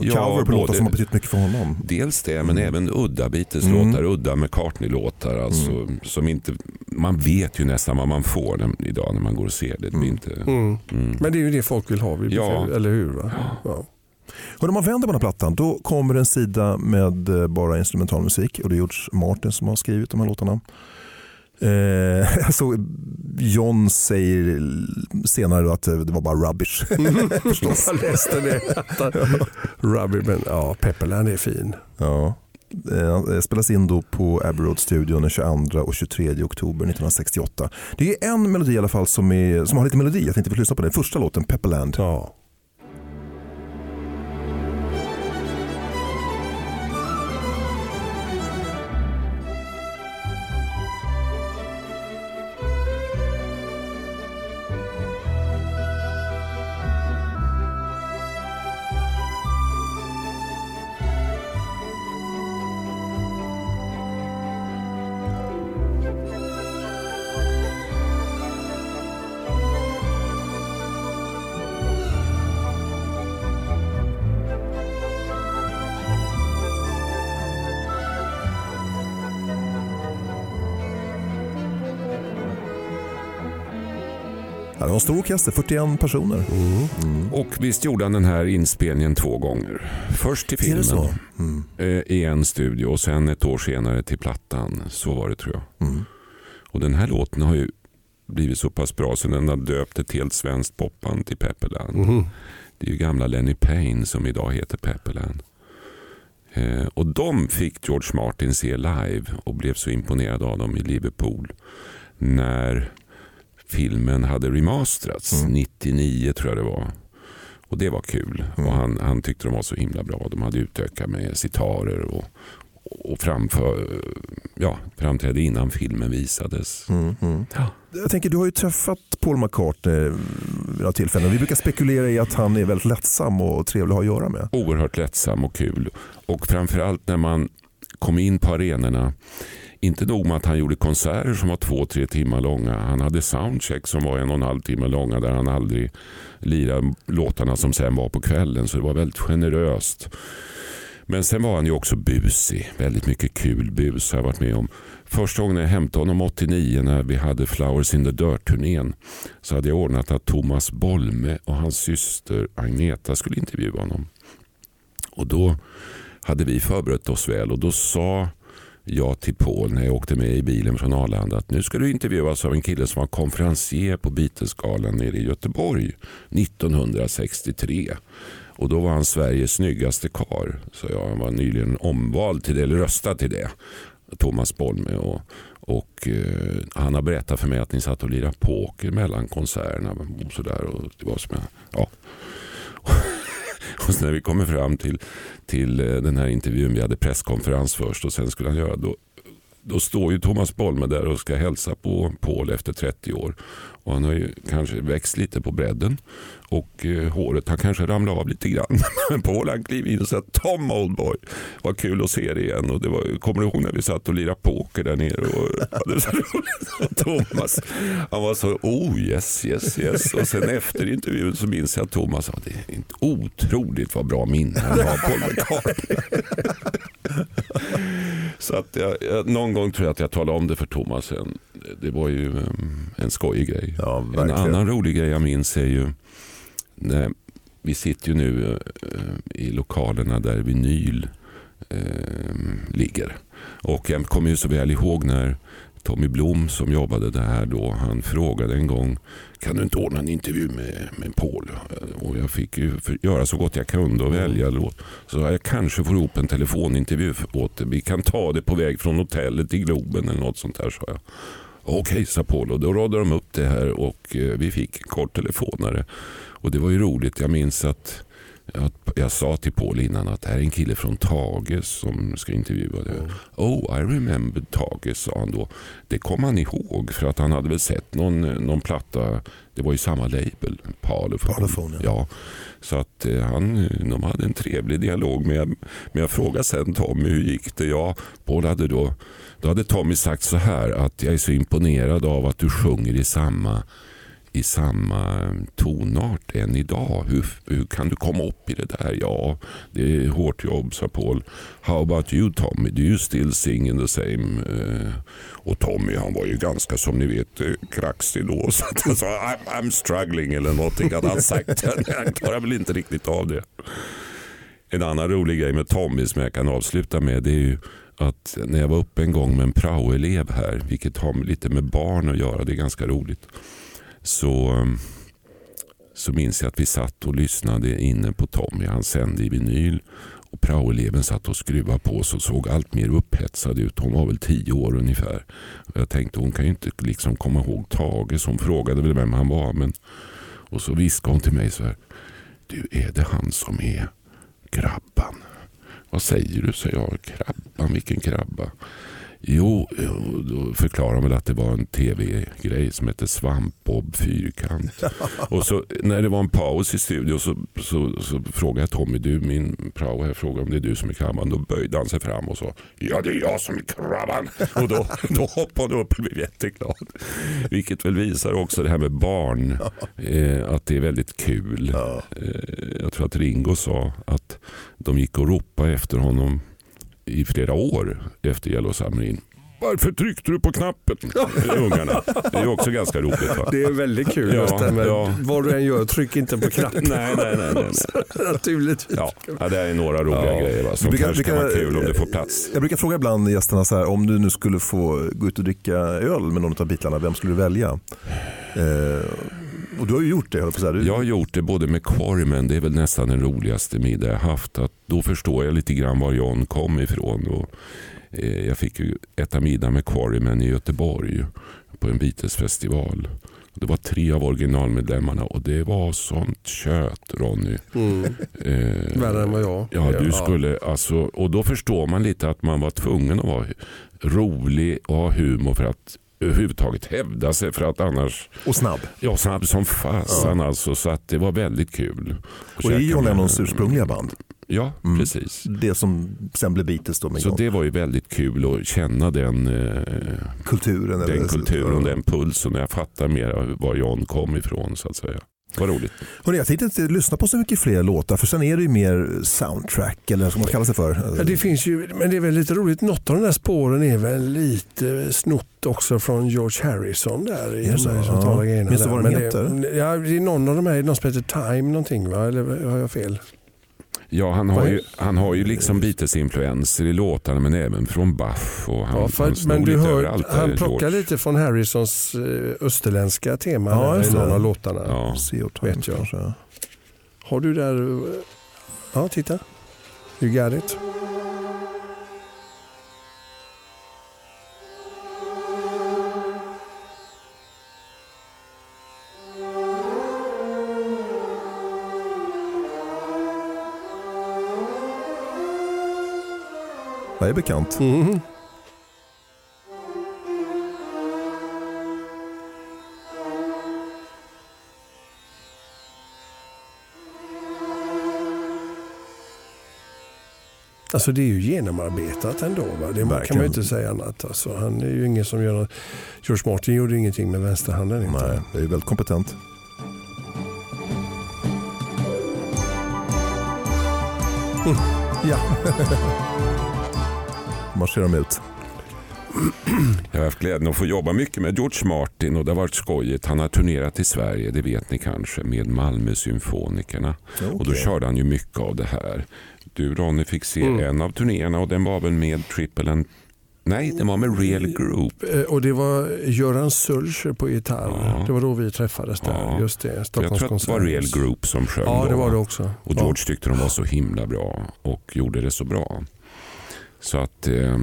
Ja, cover på låtar som har betytt mycket för honom. dels det, men även udda Mm. Beatles-låtar, udda McCartney-låtar. Alltså, som inte, man vet ju nästan vad man får när, idag när man går och ser det. det blir inte, Mm. mm. Men det är ju det folk vill ha, vi Ja. eller hur? Va? Ja. Och när man vänder på den här plattan då kommer en sida med eh, bara instrumentalmusik och det är George Martin som har skrivit de här låtarna. Eh, alltså, John säger senare att det var bara rubbish. Förstås. Jag läste det. Ruby, men ja, Pepperland är fin. Ja. Eh, Det spelas in då på Abbey Road-studion den 22 och 23 oktober 1968. Det är en melodi i alla fall som, är, som har lite melodi. Jag tänkte vi lyssna på den. Första låten, Pepperland. Ja. Stor orkester, 41 personer. Och visst gjorde han den här inspelningen två gånger. Först till filmen? Mm. eh, i en studio och sen ett år senare till plattan. Så var det tror jag. Mm. Och den här låten har ju blivit så pass bra så den har döpt ett helt svenskt popband till Pepperland. Mhm. Det är ju gamla Lenny Payne som idag heter Pepperland. Eh, och de fick George Martin se live och blev så imponerad av dem i Liverpool när filmen hade remasterats. 99 tror jag det var. Och det var kul. Och han, han tyckte de var så himla bra. De hade utökat med sitarer och, och framför, ja, framträdde innan filmen visades. Mm, mm. Ja. Jag tänker, du har ju träffat Paul McCartney vid några tillfällen. Vi brukar spekulera i att han är väldigt lättsam och trevlig att ha att göra med. Oerhört lättsam och kul. Och framförallt när man kom in på arenorna inte nog med att han gjorde konserter som var två, tre timmar långa. Han hade soundcheck som var en och en halv timme långa där han aldrig lirade låtarna som sen var på kvällen. Så det var väldigt generöst. Men sen var han ju också busig. Väldigt mycket kul bus har jag varit med om. Första gången jag hämtade honom 89 när vi hade Flowers in the Dirt-turnén så hade jag ordnat att Thomas Bolme och hans syster Agneta skulle intervjua honom. Och då hade vi förberett oss väl och då sa jag till Paul när jag åkte med i bilen från Arlanda att nu ska du intervjuas av en kille som var konferencier på Beatlesgalan nere i Göteborg 1963. Och då var han Sveriges snyggaste kar. Så jag var nyligen omvald till det, eller röstad till det. Thomas Bolme. Och, och eh, han har berättat för mig att ni satt och lirade poker mellan konserterna. Och sådär, och det var som jag, ja. Och när vi kommer fram till, till eh, den här intervjun, vi hade presskonferens först och sen skulle han göra, då, då står ju Thomas Bolme där och ska hälsa på Paul efter 30 år. Och han har ju kanske växt lite på bredden och eh, håret har kanske ramlat av lite grann. Men Paul han kliver in och säger Tom Oldboy, vad kul att se dig igen. Och det var, kommer du ihåg när vi satt och lirade poker där nere och hade så roligt? Thomas, han var så oh yes, yes, yes. Och sen efter intervjun så minns jag att Thomas sa det är inte otroligt vad bra minne han har Paul McCartney. Så att jag, jag, någon gång tror jag att jag talade om det för Thomas sen. Det var ju um, en skojig grej. Ja, en annan rolig grej jag minns är ju när vi sitter ju nu eh, i lokalerna där vinyl eh, ligger. Och jag kommer ju så väl ihåg när Tommy Blom som jobbade där då, han frågade en gång kan du inte ordna en intervju med, med Paul? Och jag fick ju göra så gott jag kunde och välja låt. Så jag kanske får ihop en telefonintervju åt det. Vi kan ta det på väg från hotellet till Globen eller något sånt där sa jag. Okej, sa Paul och då radade de upp det här och eh, vi fick en kort telefonare. Och det var ju roligt. Jag minns att jag sa till Paul innan att det här är en kille från Tage som ska intervjua det. Oh, I remember Tage, sa han då. Det kom han ihåg för att han hade väl sett någon, någon platta. Det var ju samma label, Parlophone. Parlophone, ja. ja. Så att eh, han, de hade en trevlig dialog. Men jag, men jag frågade sen Tommy hur gick det? Ja, Paul hade då, då hade Tommy sagt så här att jag är så imponerad av att du sjunger i samma i samma tonart än idag. Hur, hur kan du komma upp i det där? Ja, det är hårt jobb, sa Paul. How about you Tommy? Do you still sing in the same? Eh, och Tommy han var ju ganska som ni vet eh, kraxig då. Så att han sa I'm, I'm struggling eller någonting hade han sagt. Han klarar väl inte riktigt av det. En annan rolig grej med Tommy som jag kan avsluta med det är ju att när jag var uppe en gång med en praoelev här, vilket har lite med barn att göra, det är ganska roligt. Så, så minns jag att vi satt och lyssnade inne på Tommy. Han sände i vinyl och praoeleven satt och skruvade på sig och såg allt mer upphetsad ut. Hon var väl tio år ungefär. Och jag tänkte hon kan ju inte liksom komma ihåg Tage så hon frågade väl vem han var. Men... Och så viskade hon till mig så här. Du, är det han som är grabban? Vad säger du? sa jag. Krabban? Vilken krabba? Jo, då förklarar de väl att det var en tv-grej som hette Svampbob Fyrkant. och så när det var en paus i studion så, så, så frågade Tommy, du min prao här, frågade om det är du som är krabban. Då böjde han sig fram och sa, ja det är jag som är krabban. och då, då hoppade han upp och blev jätteglad. Vilket väl visar också det här med barn, eh, att det är väldigt kul. Eh, jag tror att Ringo sa att de gick och ropade efter honom i flera år efter Yellow Submarine. Varför tryckte du på knappen? Ungarna. Det är också ganska roligt. Va? Det är väldigt kul Ja, det med ja. vad du än gör, tryck inte på knappen. Nej, nej, nej. nej, nej. Naturligtvis. Ja, ja, det är några roliga grejer va, som Brukar- kanske kan vara brukar- kul om det får plats. Jag brukar fråga ibland gästerna så här, om du nu skulle få gå ut och dricka öl med någon av Beatlarna, vem skulle du välja? Eh, och du har ju gjort det, jag på att säga. Du, Jag har gjort det både med Quarrymen, det är väl nästan den roligaste middag jag haft. Att då förstår jag lite grann var John kom ifrån. Och, eh, jag fick ju äta middag med Quarrymen i Göteborg på en Beatles-festival. Det var tre av originalmedlemmarna och det var sånt kött Ronny. Mm. Eh, Värre än vad jag. Ja, du skulle alltså, och då förstår man lite att man var tvungen att vara rolig och ha humor för att överhuvudtaget hävda sig för att annars, och snabb. ja snabb som fasen alltså så att det var väldigt kul. Och det är John Lennons ursprungliga band. Ja, Mm. precis. Det som sen blev Beatles då Så John. det var ju väldigt kul att känna den, eh, kulturen. den kulturen, den pulsen. Jag fattar mer var John kom ifrån så att säga. Vad roligt. Hörrni, jag tänkte inte lyssna på så mycket fler låtar för sen är det ju mer soundtrack eller vad man kallar sig för. Ja, det finns ju, men det är väl lite roligt. Något av de där spåren är väl lite snott också från George Harrison där i de ja. Minns du vad den heter? Det, ja, det är någon av de här, någon som heter Time någonting va? Eller har jag fel? Ja, han har ju, han har ju liksom Beatles-influenser i låtarna men även från Buff och han, Ja, för, han men du hör, han plockar George. lite från Harrisons eh, österländska tema Ja, i någon det. av låtarna. Ja. Vet jag. Har du där? Ja, titta. You got it. Det är bekant. Mhm. Alltså det är ju genomarbetat ändå. Va? Det kan man ju inte säga annat. Alltså, han är ju ingen som gör något. George Martin gjorde ingenting med vänsterhanden. Inte. Nej, det är väldigt kompetent. Ja. Marscherar de ut. Jag har haft glädjen att få jobba mycket med George Martin och det har varit skojigt. Han har turnerat i Sverige, det vet ni kanske, med Malmösymfonikerna. Och då körde han ju mycket av det här. Du Ronny fick se Mm. en av turnéerna och den var väl med Triple and... Nej, den var med Real Group. Eh, Och det var Göran Sulcher på gitarr. Ja. Det var då vi träffades där. Ja. Just det, Jag tror att det var. Real Group som sjöng Ja, det var va? det också. Och George tyckte de var så himla bra och gjorde det så bra. Så att eh,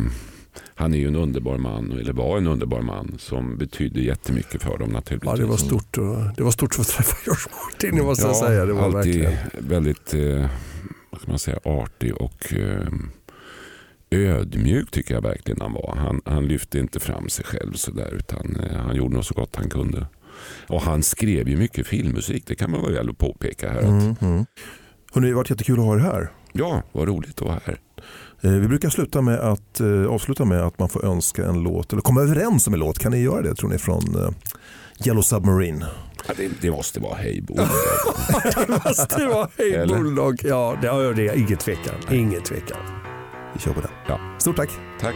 han är ju en underbar man, eller var en underbar man som betydde jättemycket för dem naturligtvis. Ja, det var stort, det var stort för att träffa George Martin, det måste jag säga. Det var alltid verkligen. väldigt eh, vad ska man säga, artig och eh, ödmjuk tycker jag verkligen han var. Han, han lyfte inte fram sig själv sådär utan eh, han gjorde nog så gott han kunde. Och han skrev ju mycket filmmusik, det kan man väl påpeka här. Mm, mm. Hörrni, det har varit jättekul att ha er här. ja, vad roligt att vara här. Eh, Vi brukar sluta med att, eh, avsluta med att man får önska en låt, eller komma överens om en låt. Kan ni göra det tror ni från eh, Yellow Submarine? Ja, det, det måste vara Hej Bo. det måste vara Hej? Bulldog. Ja, det har det. Ingen tvekan. Ingen tvekan. Vi kör på den. Ja. Stort tack. Tack.